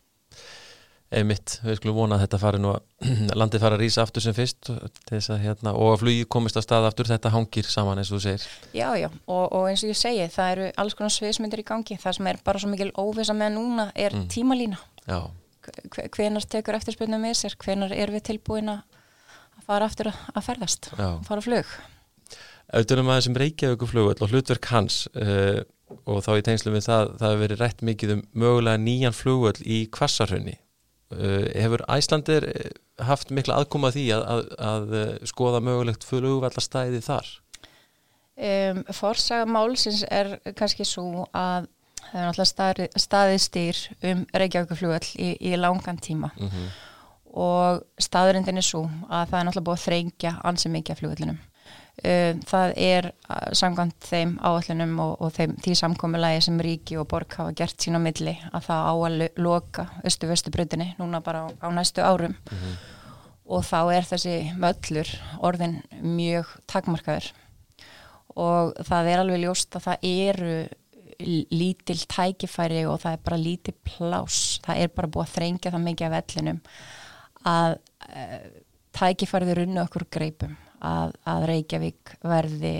einmitt, við skulum vona að þetta fari nú að [CLEARS THROAT] landið fara að rýsa aftur sem fyrst að, hérna, og að flugi komist að stað aftur þetta hangir saman eins og þú segir Já, já, og, og eins og ég segi það eru alls konar sviðsmyndir í gangi það sem er bara svo mikil óvisa með núna er mm. tímalína Já hvenar tekur eftirspunum með sér, hvenar er við tilbúin að fara aftur að ferðast, Já. fara flug. Auðvitað um að þessum Reykjavíku flugvöld og hlutverk hans uh, og þá í tengslu við það, það hefur verið rætt mikið um mögulega nýjan flugvöld í kvassarhönni. Uh, hefur Æslandir eh, haft mikla aðkoma því að, að, að skoða mögulegt flugvallastæði þar? Um, Forsaga málsins er kannski svo að það er náttúrulega staðið stýr um Reykjavíkuflugall í, í langan tíma mm -hmm. og staðurindin er svo að það er náttúrulega búið að þrengja ansið mikið af flugallunum um, það er samkvæmt þeim áallunum og, og þeim því samkomiðlægi sem Ríki og Borg hafa gert sín á milli að það á að loka östu-vestu-brutinni núna bara á, á næstu árum mm -hmm. og þá er þessi möllur orðin mjög takmarkaður og það er alveg ljóst að það eru lítil tækifæri og það er bara lítil plás það er bara búið að þrengja það mikið af vellinum að uh, tækifærið runnu okkur greipum að, að Reykjavík verði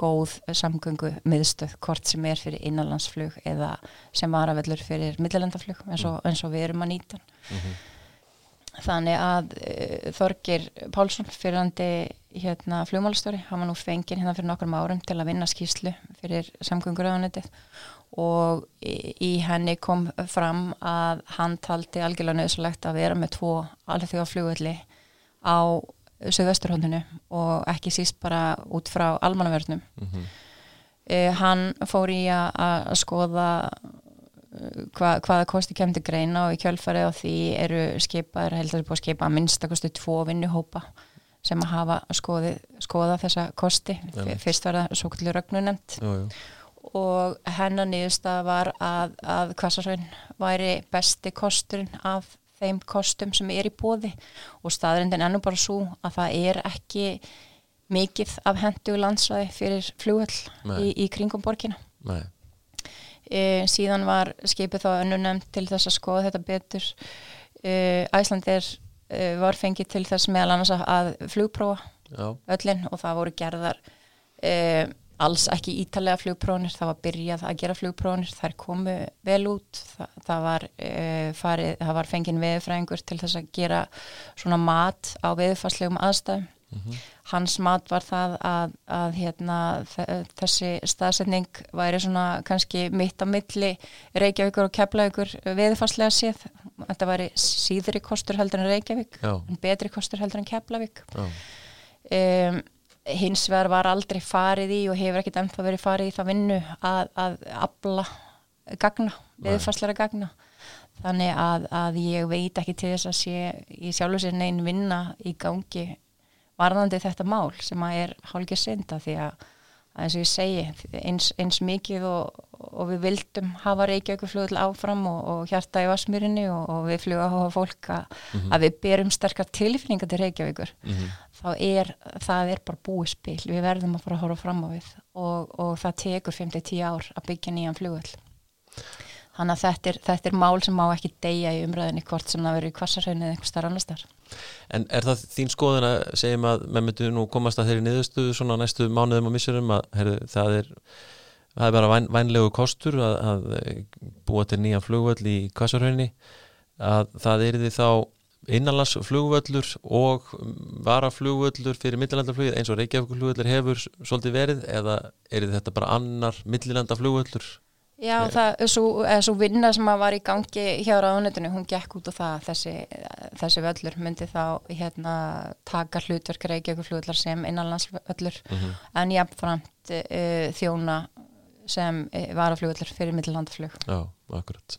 góð samgöngu miðstöð hvort sem er fyrir innanlandsflug eða sem var að vellur fyrir millilandaflug eins, eins og við erum að nýta mm -hmm. þannig að uh, Þorgir Pálsson fyrirandi hérna flugmálastjóri, hann var nú fengin hérna fyrir nokkrum árum til að vinna skýslu fyrir samgönguröðunetið og í, henni kom fram að hann taldi algjörlega nöðsulegt að vera með tvo alveg þjóða flugvelli á söðvesturhóndinu og ekki síst bara út frá almannaverðnum mm -hmm. eh, hann fór í að skoða eh, hva, hvaða kosti kemdi greina og í kjölfarið á því eru skipaður, heldur að búið að skipa að minnstakostu tvo vinnuhópa sem að hafa skoði, skoða þessa kosti fyrst var það svo jú, jú. og hennar niðurstað var að, að Kvassarhraun væri besti kosturinn af þeim kostum sem er í bóði og staðrindin ennum bara svo að það er ekki mikið af hendu landsvæði fyrir flugöll Nei. í, í kringum borgina. E, síðan var skipið þá önnunemt til þess að skoða þetta betur. E, Æslandir e, var fengið til þess meðal annars að, flugprófa já, öllin og það voru gerðar e, alls ekki ítalega flugprónir, það var byrjað að gera flugprónir, þær komu vel út, það, það, var, e, farið, það var fengin veðurfræðingur til þess að gera svona mat á veðurfarslegum aðstæðum. Hans mat var það að, að hérna, þe- þessi staðsetning væri svona kannski mitt á milli Reykjavíkur og Keflavíkur veðurfarslega séð. Þetta væri síðri kostur heldur en Reykjavík, já, en betri kostur heldur en Keflavík. Um, hins vegar var aldrei farið í og hefur ekkit ennþá verið farið í það vinnu að, að abla gagna, viðfarsleira gagna. Þannig að, að ég veit ekki til þess að sé í sjálfu sér neinn vinna í gangi varðandi þetta mál sem að er hálfgeir synda því að eins og ég segi, eins, eins mikið og, og við vildum hafa Reykjavík flugul áfram og, og hjarta í Vasmýrinni og, og við að hafa fólk að, að við berum sterkar tilfinningar til Reykjavíkur mhm, þá er, það er bara búið spil. Við verðum að fara að horfa fram á við og, og það tekur 5-10 ár að byggja nýjan flugvöll þannig að þetta er, þetta er mál sem má ekki deyja í umræðinni hvort sem það verður í kvassarhraunni eða einhver starf annar starf En er það þín skoðun að segjum að menn myndu nú komast að þeirri niðurstöðu svona næstu mánuðum og missurum að heyrðu, það er það er bara væn, vænlegu kostur að, að búa til nýja flugvöll í Kassarhraunni að það er því þá innanlands flugvöllur og varaflugvöllur fyrir millilandaflugið eins og Reykjavík hefur svolítið verið eða er þetta bara annar millilandaflugvöllur Já, það, svo, svo vinna sem að var í gangi hjá ráðunetinu, hún gekk út á það að þessi, þessi völlur myndi þá hérna taka hlutverk Reykjavík flugvöllar sem innanlandsvöllur Mhm. en jafnframt uh, þjóna sem uh, varaflugvöllur fyrir millilandaflug. Já, akkurat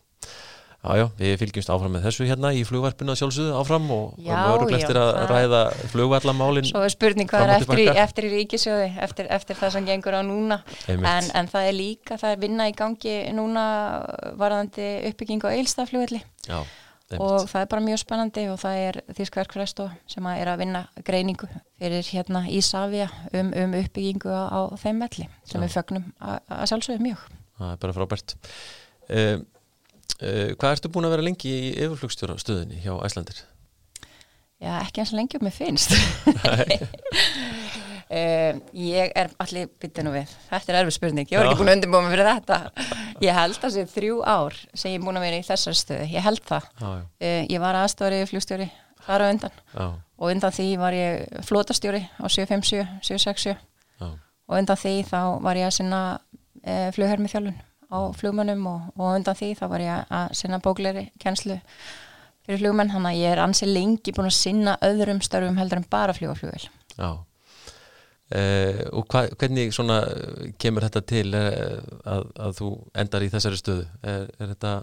Já, já, við fylgjumst áfram með þessu hérna í flugvarpinu að sjálfsögðu áfram og öruglega já, eftir að ræða flugvallamálin Svo er spurning hvað er eftir í, eftir í ríkisjóði, eftir, eftir það sem gengur á núna. En, en það er líka, það er vinna í gangi núna varðandi uppbygging á eilstaflugvelli Já, og það er bara mjög spennandi og það er Þýskverkfræsto sem að er að vinna greiningu fyrir hérna Ísafja um, um uppbyggingu á, á þeim velli sem Já. við fögnum að, sjálfsögum mjög. Það er bara frábært um, Hvað ertu búin að vera lengi í yfirflugstjóra stöðinni hjá Æslandir? Já, ekki eins og lengi um mig finnst. Um, [LAUGHS] ég er allir byttið nú við þetta er erfið spurning, ég var Já. ekki búin að undirbúa mig fyrir þetta. Ég held að sé þrjú ár sem ég er búin að vera í þessar stöðu. Ég held það, Já, já, uh, ég var aðstofari flugstjóri þar á undan. Já, og undan því var ég flótastjóri á 757, 767 já, og undan því þá var ég að sinna uh, flughermi þjálfun á flugmönnum og, og undan því þá var ég að sinna bókleri kennslu fyrir flugmenn, hann að ég er ansi lengi búin að sinna öðrum störfum heldur en bara flugaflugvel já. Uh, og hva, hvernig svona kemur þetta til uh, að, að þú endar í þessari stöðu er, er þetta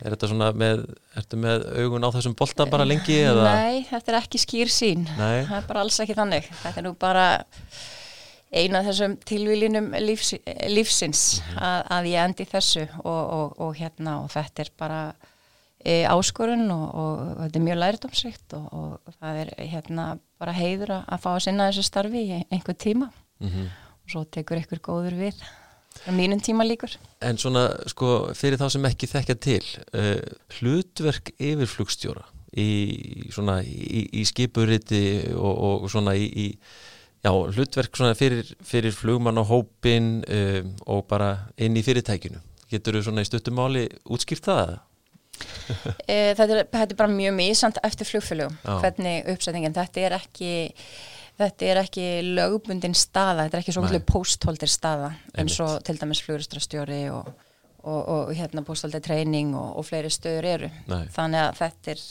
er þetta svona með, ertu með augun á þessum bolta bara lengi eða? Nei, þetta er ekki skýr sín Nei. það er bara alls ekki þannig þetta er nú bara eina þessum tilvílinum lífs, lífsins Mhm. að, að ég endi þessu og, og, og hérna og þetta er bara e, áskorun og, og, þetta er mjög lærdómsrikt og, og það er hérna bara heiður að, fá að sinna þessu starfi í einhver tíma. Mm og svo tekur ykkur góður við á mínum tíma líkur. En svona, sko, fyrir þá sem ekki þekkja til uh, hlutverk yfirflugstjóra í í, í skipuriti og, og svona í, í já, hlutverk svona fyrir, fyrir flugmann og hópin um, og bara inn í fyrirtækinu getur þú svona í stuttumáli útskýrt það? [LAUGHS] E, þetta, er, þetta er bara mjög mísand eftir flugfélögum hvernig uppsetningin, þetta er ekki þetta er ekki lögbundin staða, þetta er ekki svo Nei. kvöldur póstholdir staða eins og til dæmis flugustrastjóri og, og, og hérna póstholdir treyning og, og fleiri stöður eru Nei. þannig að þetta er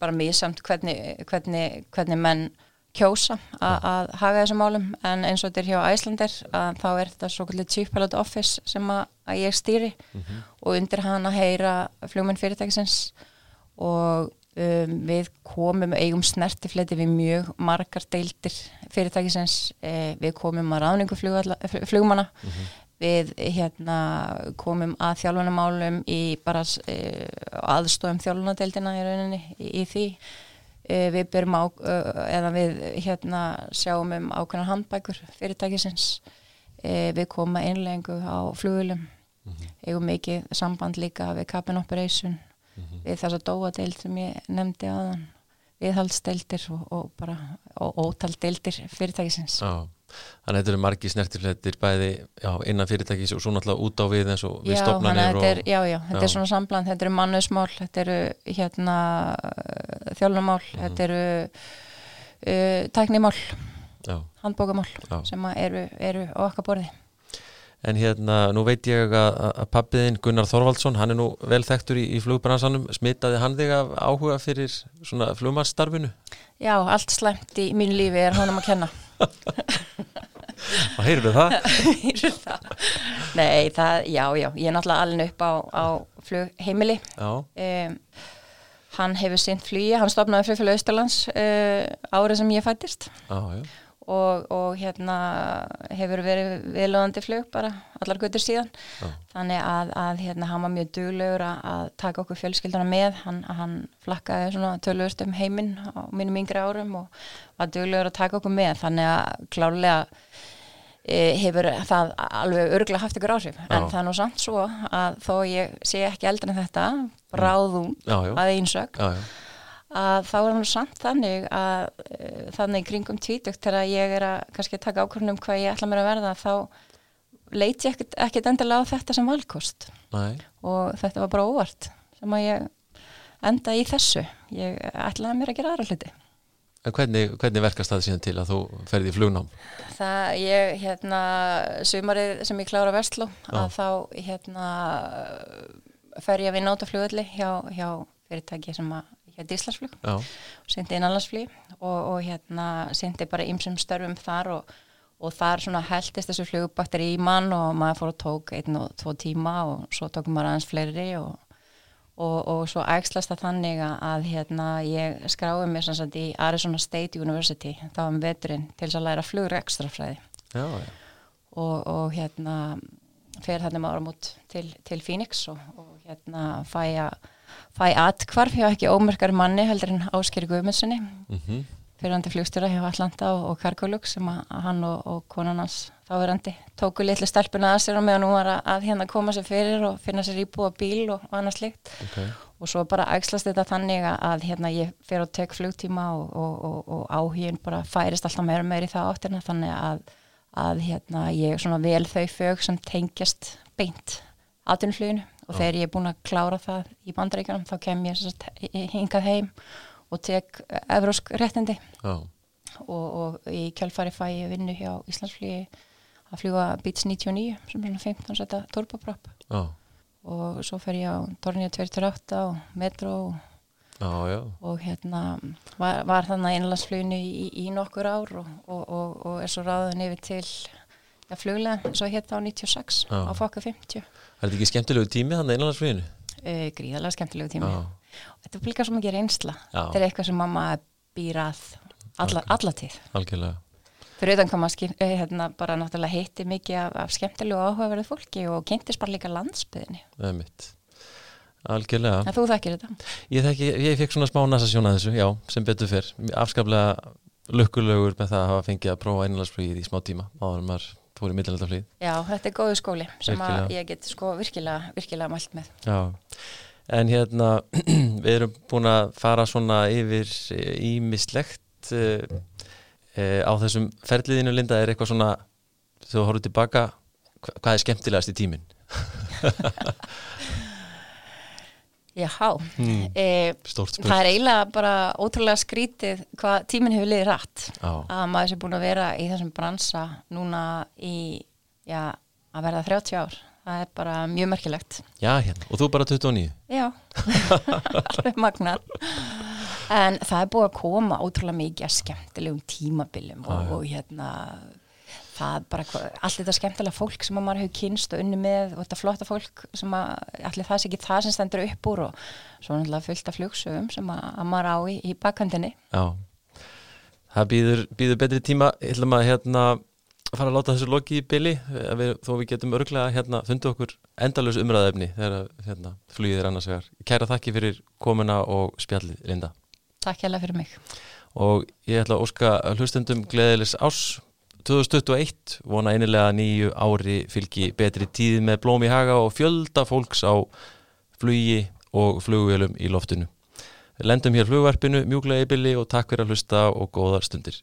bara mísamt hvernig, hvernig, hvernig menn kjósa að haga þessum málum en eins og þetta er hjá Æslandir þá er þetta svo kvöldur Chief Pilot Office sem að, að ég stýri. Og undir hann að heyra flugmenn fyrirtækisins og um, við komum eigum snertifleti við mjög margar deildir fyrirtækisins. Uh, við komum að ráningu flugmanna. Mm -hmm. við hérna komum að þjálfunamálum í bara uh, aðstofum þjálfunadeildina í rauninni í, í því við byrjum á, eða við hérna sjáum um ákveðnar handbækur fyrirtækisins. Við komum að einlengu á flugulum mm -hmm. eigum mikið samband líka við Cabin Operation. Mm -hmm. við þess að dóadeild sem ég nefndi aðan viðhaldsdeildir og, og bara og ótaldeildir fyrirtækisins. Já, þannig að þetta eru margi snertifletir bæði já, innan fyrirtækis og svo náttúrulega út á við eins og við stopnarnir og... Já, já, þetta já. er svona sambland þetta eru mannusmál, þetta eru hérna þjálfumál mm -hmm. þetta eru uh, tæknimál handbókamál sem eru, eru á okkar borði En hérna, nú veit ég að, að pappiðinn Gunnar Þorvaldsson, hann er nú vel þekktur í, í flugbransanum, smitaði hann þig af áhuga fyrir svona flugmarstarfinu? Já, allt slemt í mínu lífi er honum að kenna. [LAUGHS] Og heyrðu það? [LAUGHS] heyrðu það? Nei, það, já, já, ég er náttúrulega alveg upp á, á flugheimili. Já. Um, hann hefur sint flugi, hann stopnaði flugfjölu Östurlands uh, árið sem ég fættist. Já, já og, og hérna hefur verið viðlöðandi flug bara allar gutur síðan. Já. þannig að, að hérna hann var mjög duglegur að, taka okkur fjölskyldana með. Hann, hann flakkaði svona tölvust um heiminn á mínum yngri árum og var duglegur að taka okkur með. Þannig að klárlega e, hefur það alveg örgulega haft ykkur áhrif. Já. en það er nú samt svo að þó ég sé ekki eldra en þetta bráðum að einsök að þá er hann samt þannig að uh, þannig kringum tvítugt þegar ég er að kannski taka ákvörnum hvað ég ætla mér að verða þá leiti ég ekkert, ekkert endilega á þetta sem valkost Nei. og þetta var bara óvart sem að ég enda í þessu ég ætlaði mér að gera aðra hluti En hvernig, hvernig verkast það síðan til að þú ferði í flugnám? Það, ég, hérna, sumarið sem ég klára Vestló, að þá, hérna, fer ég að vinna át á flugulli hjá, hjá fyrirtæki sem að Íslandsflug og sendi innanlandsflug og, og hérna sendi bara ymsum störfum þar og, og þar svona heldist þessu flugubakter í mann og maður fór og tók einn og tvo tíma og svo tókum maður aðeins fleiri og, og svo ægslast það þannig að hérna ég skráði mér svona í Arizona State University. Þá um veturinn til þess að læra flugur ekstrafræði. Já, já. og hérna fer þarna maður ám út til, til Phoenix og hérna fæ að fæ atkvarf hjá ekki ómörkar manni heldur en Ásker Guðmundssoni mm -hmm. fyrirandi fljóstjóra hjá Atlanta og, og Cargolux sem að hann og, og konunans þáverandi tóku litlu stelpuna að sér og meðan hún var að, að hérna koma sér fyrir og finna sér íbúa bíl og, og annað slikt okay. og svo bara ægslast þetta þannig að hérna ég fyrir að tek flugtíma og áhugin bara færist alltaf meira meira í það áttina þannig að, að hérna ég svona vel þau fög sem tengjast beint aðtunfluginu og þegar ég er búin að klára það í bandreikunum þá kem ég sérst, hingað heim og tek evrósk réttindi. Og, og í kjálfari fæ ég vinnu hjá Íslandsflíi að fljúa Beats 99 sem er 15 setta turboprop. Og svo fer ég á Tornja 228 og Metro já, já. og hérna var, var þannig einlandsfluginu í, í nokkur ár og, og, og er svo ráðan yfir til ja, fluglega, svo hétt á 96 já. á fokka 50 Er þetta ekki skemmtilegu tími þannig einlandarsfluginu? Uh, gríðarlega skemmtilegu tími. Og þetta er líka svo mikið reynsla. Þetta er eitthvað sem mamma býr að alla, alla tíð. Algjörlega. Fyrir utan koma uh, hérna, bara náttúrulega heiti mikið af, af skemmtilegu áhugaverðu fólki og kynntist bara líka landsbyðinni Það er mitt Algjörlega. En þú þekkir þetta? Ég, þekki, ég fekk svona smá nasasjón að þessu, já, sem betur fyrr afskaplega lukkulegur með það að hafa fengið að prófa einlandarsflugið í smá tíma áður maður fór í millilandaflýð. Já, þetta er góðu skóli sem ég get sko virkilega, virkilega mælt með. Já, en hérna [CLEARS THROAT] við erum búin að fara svona yfir ímislegt uh, uh, á þessum ferliðinu Linda er eitthvað svona þú horfður tilbaka, hvað er skemmtilegast í tíminn? [LAUGHS] Jáhá, mm, e, það er eiginlega bara ótrúlega skrítið hvað tíminn hefur liðið rætt ah. að maður sé búin að vera í þessum bransa núna í, já, að verða 30 ár, það er bara mjög merkilegt. Já, hérna, og þú bara 29? Já, [LAUGHS] alveg magnar. En það er búin að koma ótrúlega mikið að skemmtilegum tímabiljum ah, og, og hérna Það bara allt þetta skemmtilega fólk sem að maður hefur kynst og unni með og þetta flotta fólk sem að allir það sé ekki það sem stendur upp úr og svo náttúrulega fullt af flugsögum sem að, að maður á í, í bakkandinni. Já, það býður, býður betri tíma, ég ætlum að hérna fara að láta þessu loki í byli þó við getum örglega hérna fundið okkur endalus umræðefni þegar hérna, flugið er annars vegar. Kæra þakki fyrir komuna og spjallið, Linda. Takk mig. Og ég ætla að óska hlustendum gleðilis ás 2021, vona einilega nýju ári fylgi betri tíð með blóm í haga og fjölda fólks á flugi og flugvélum í loftinu. Lendum hér flugvarpinu, mjúglega í byli og takk fyrir að hlusta og góðar stundir.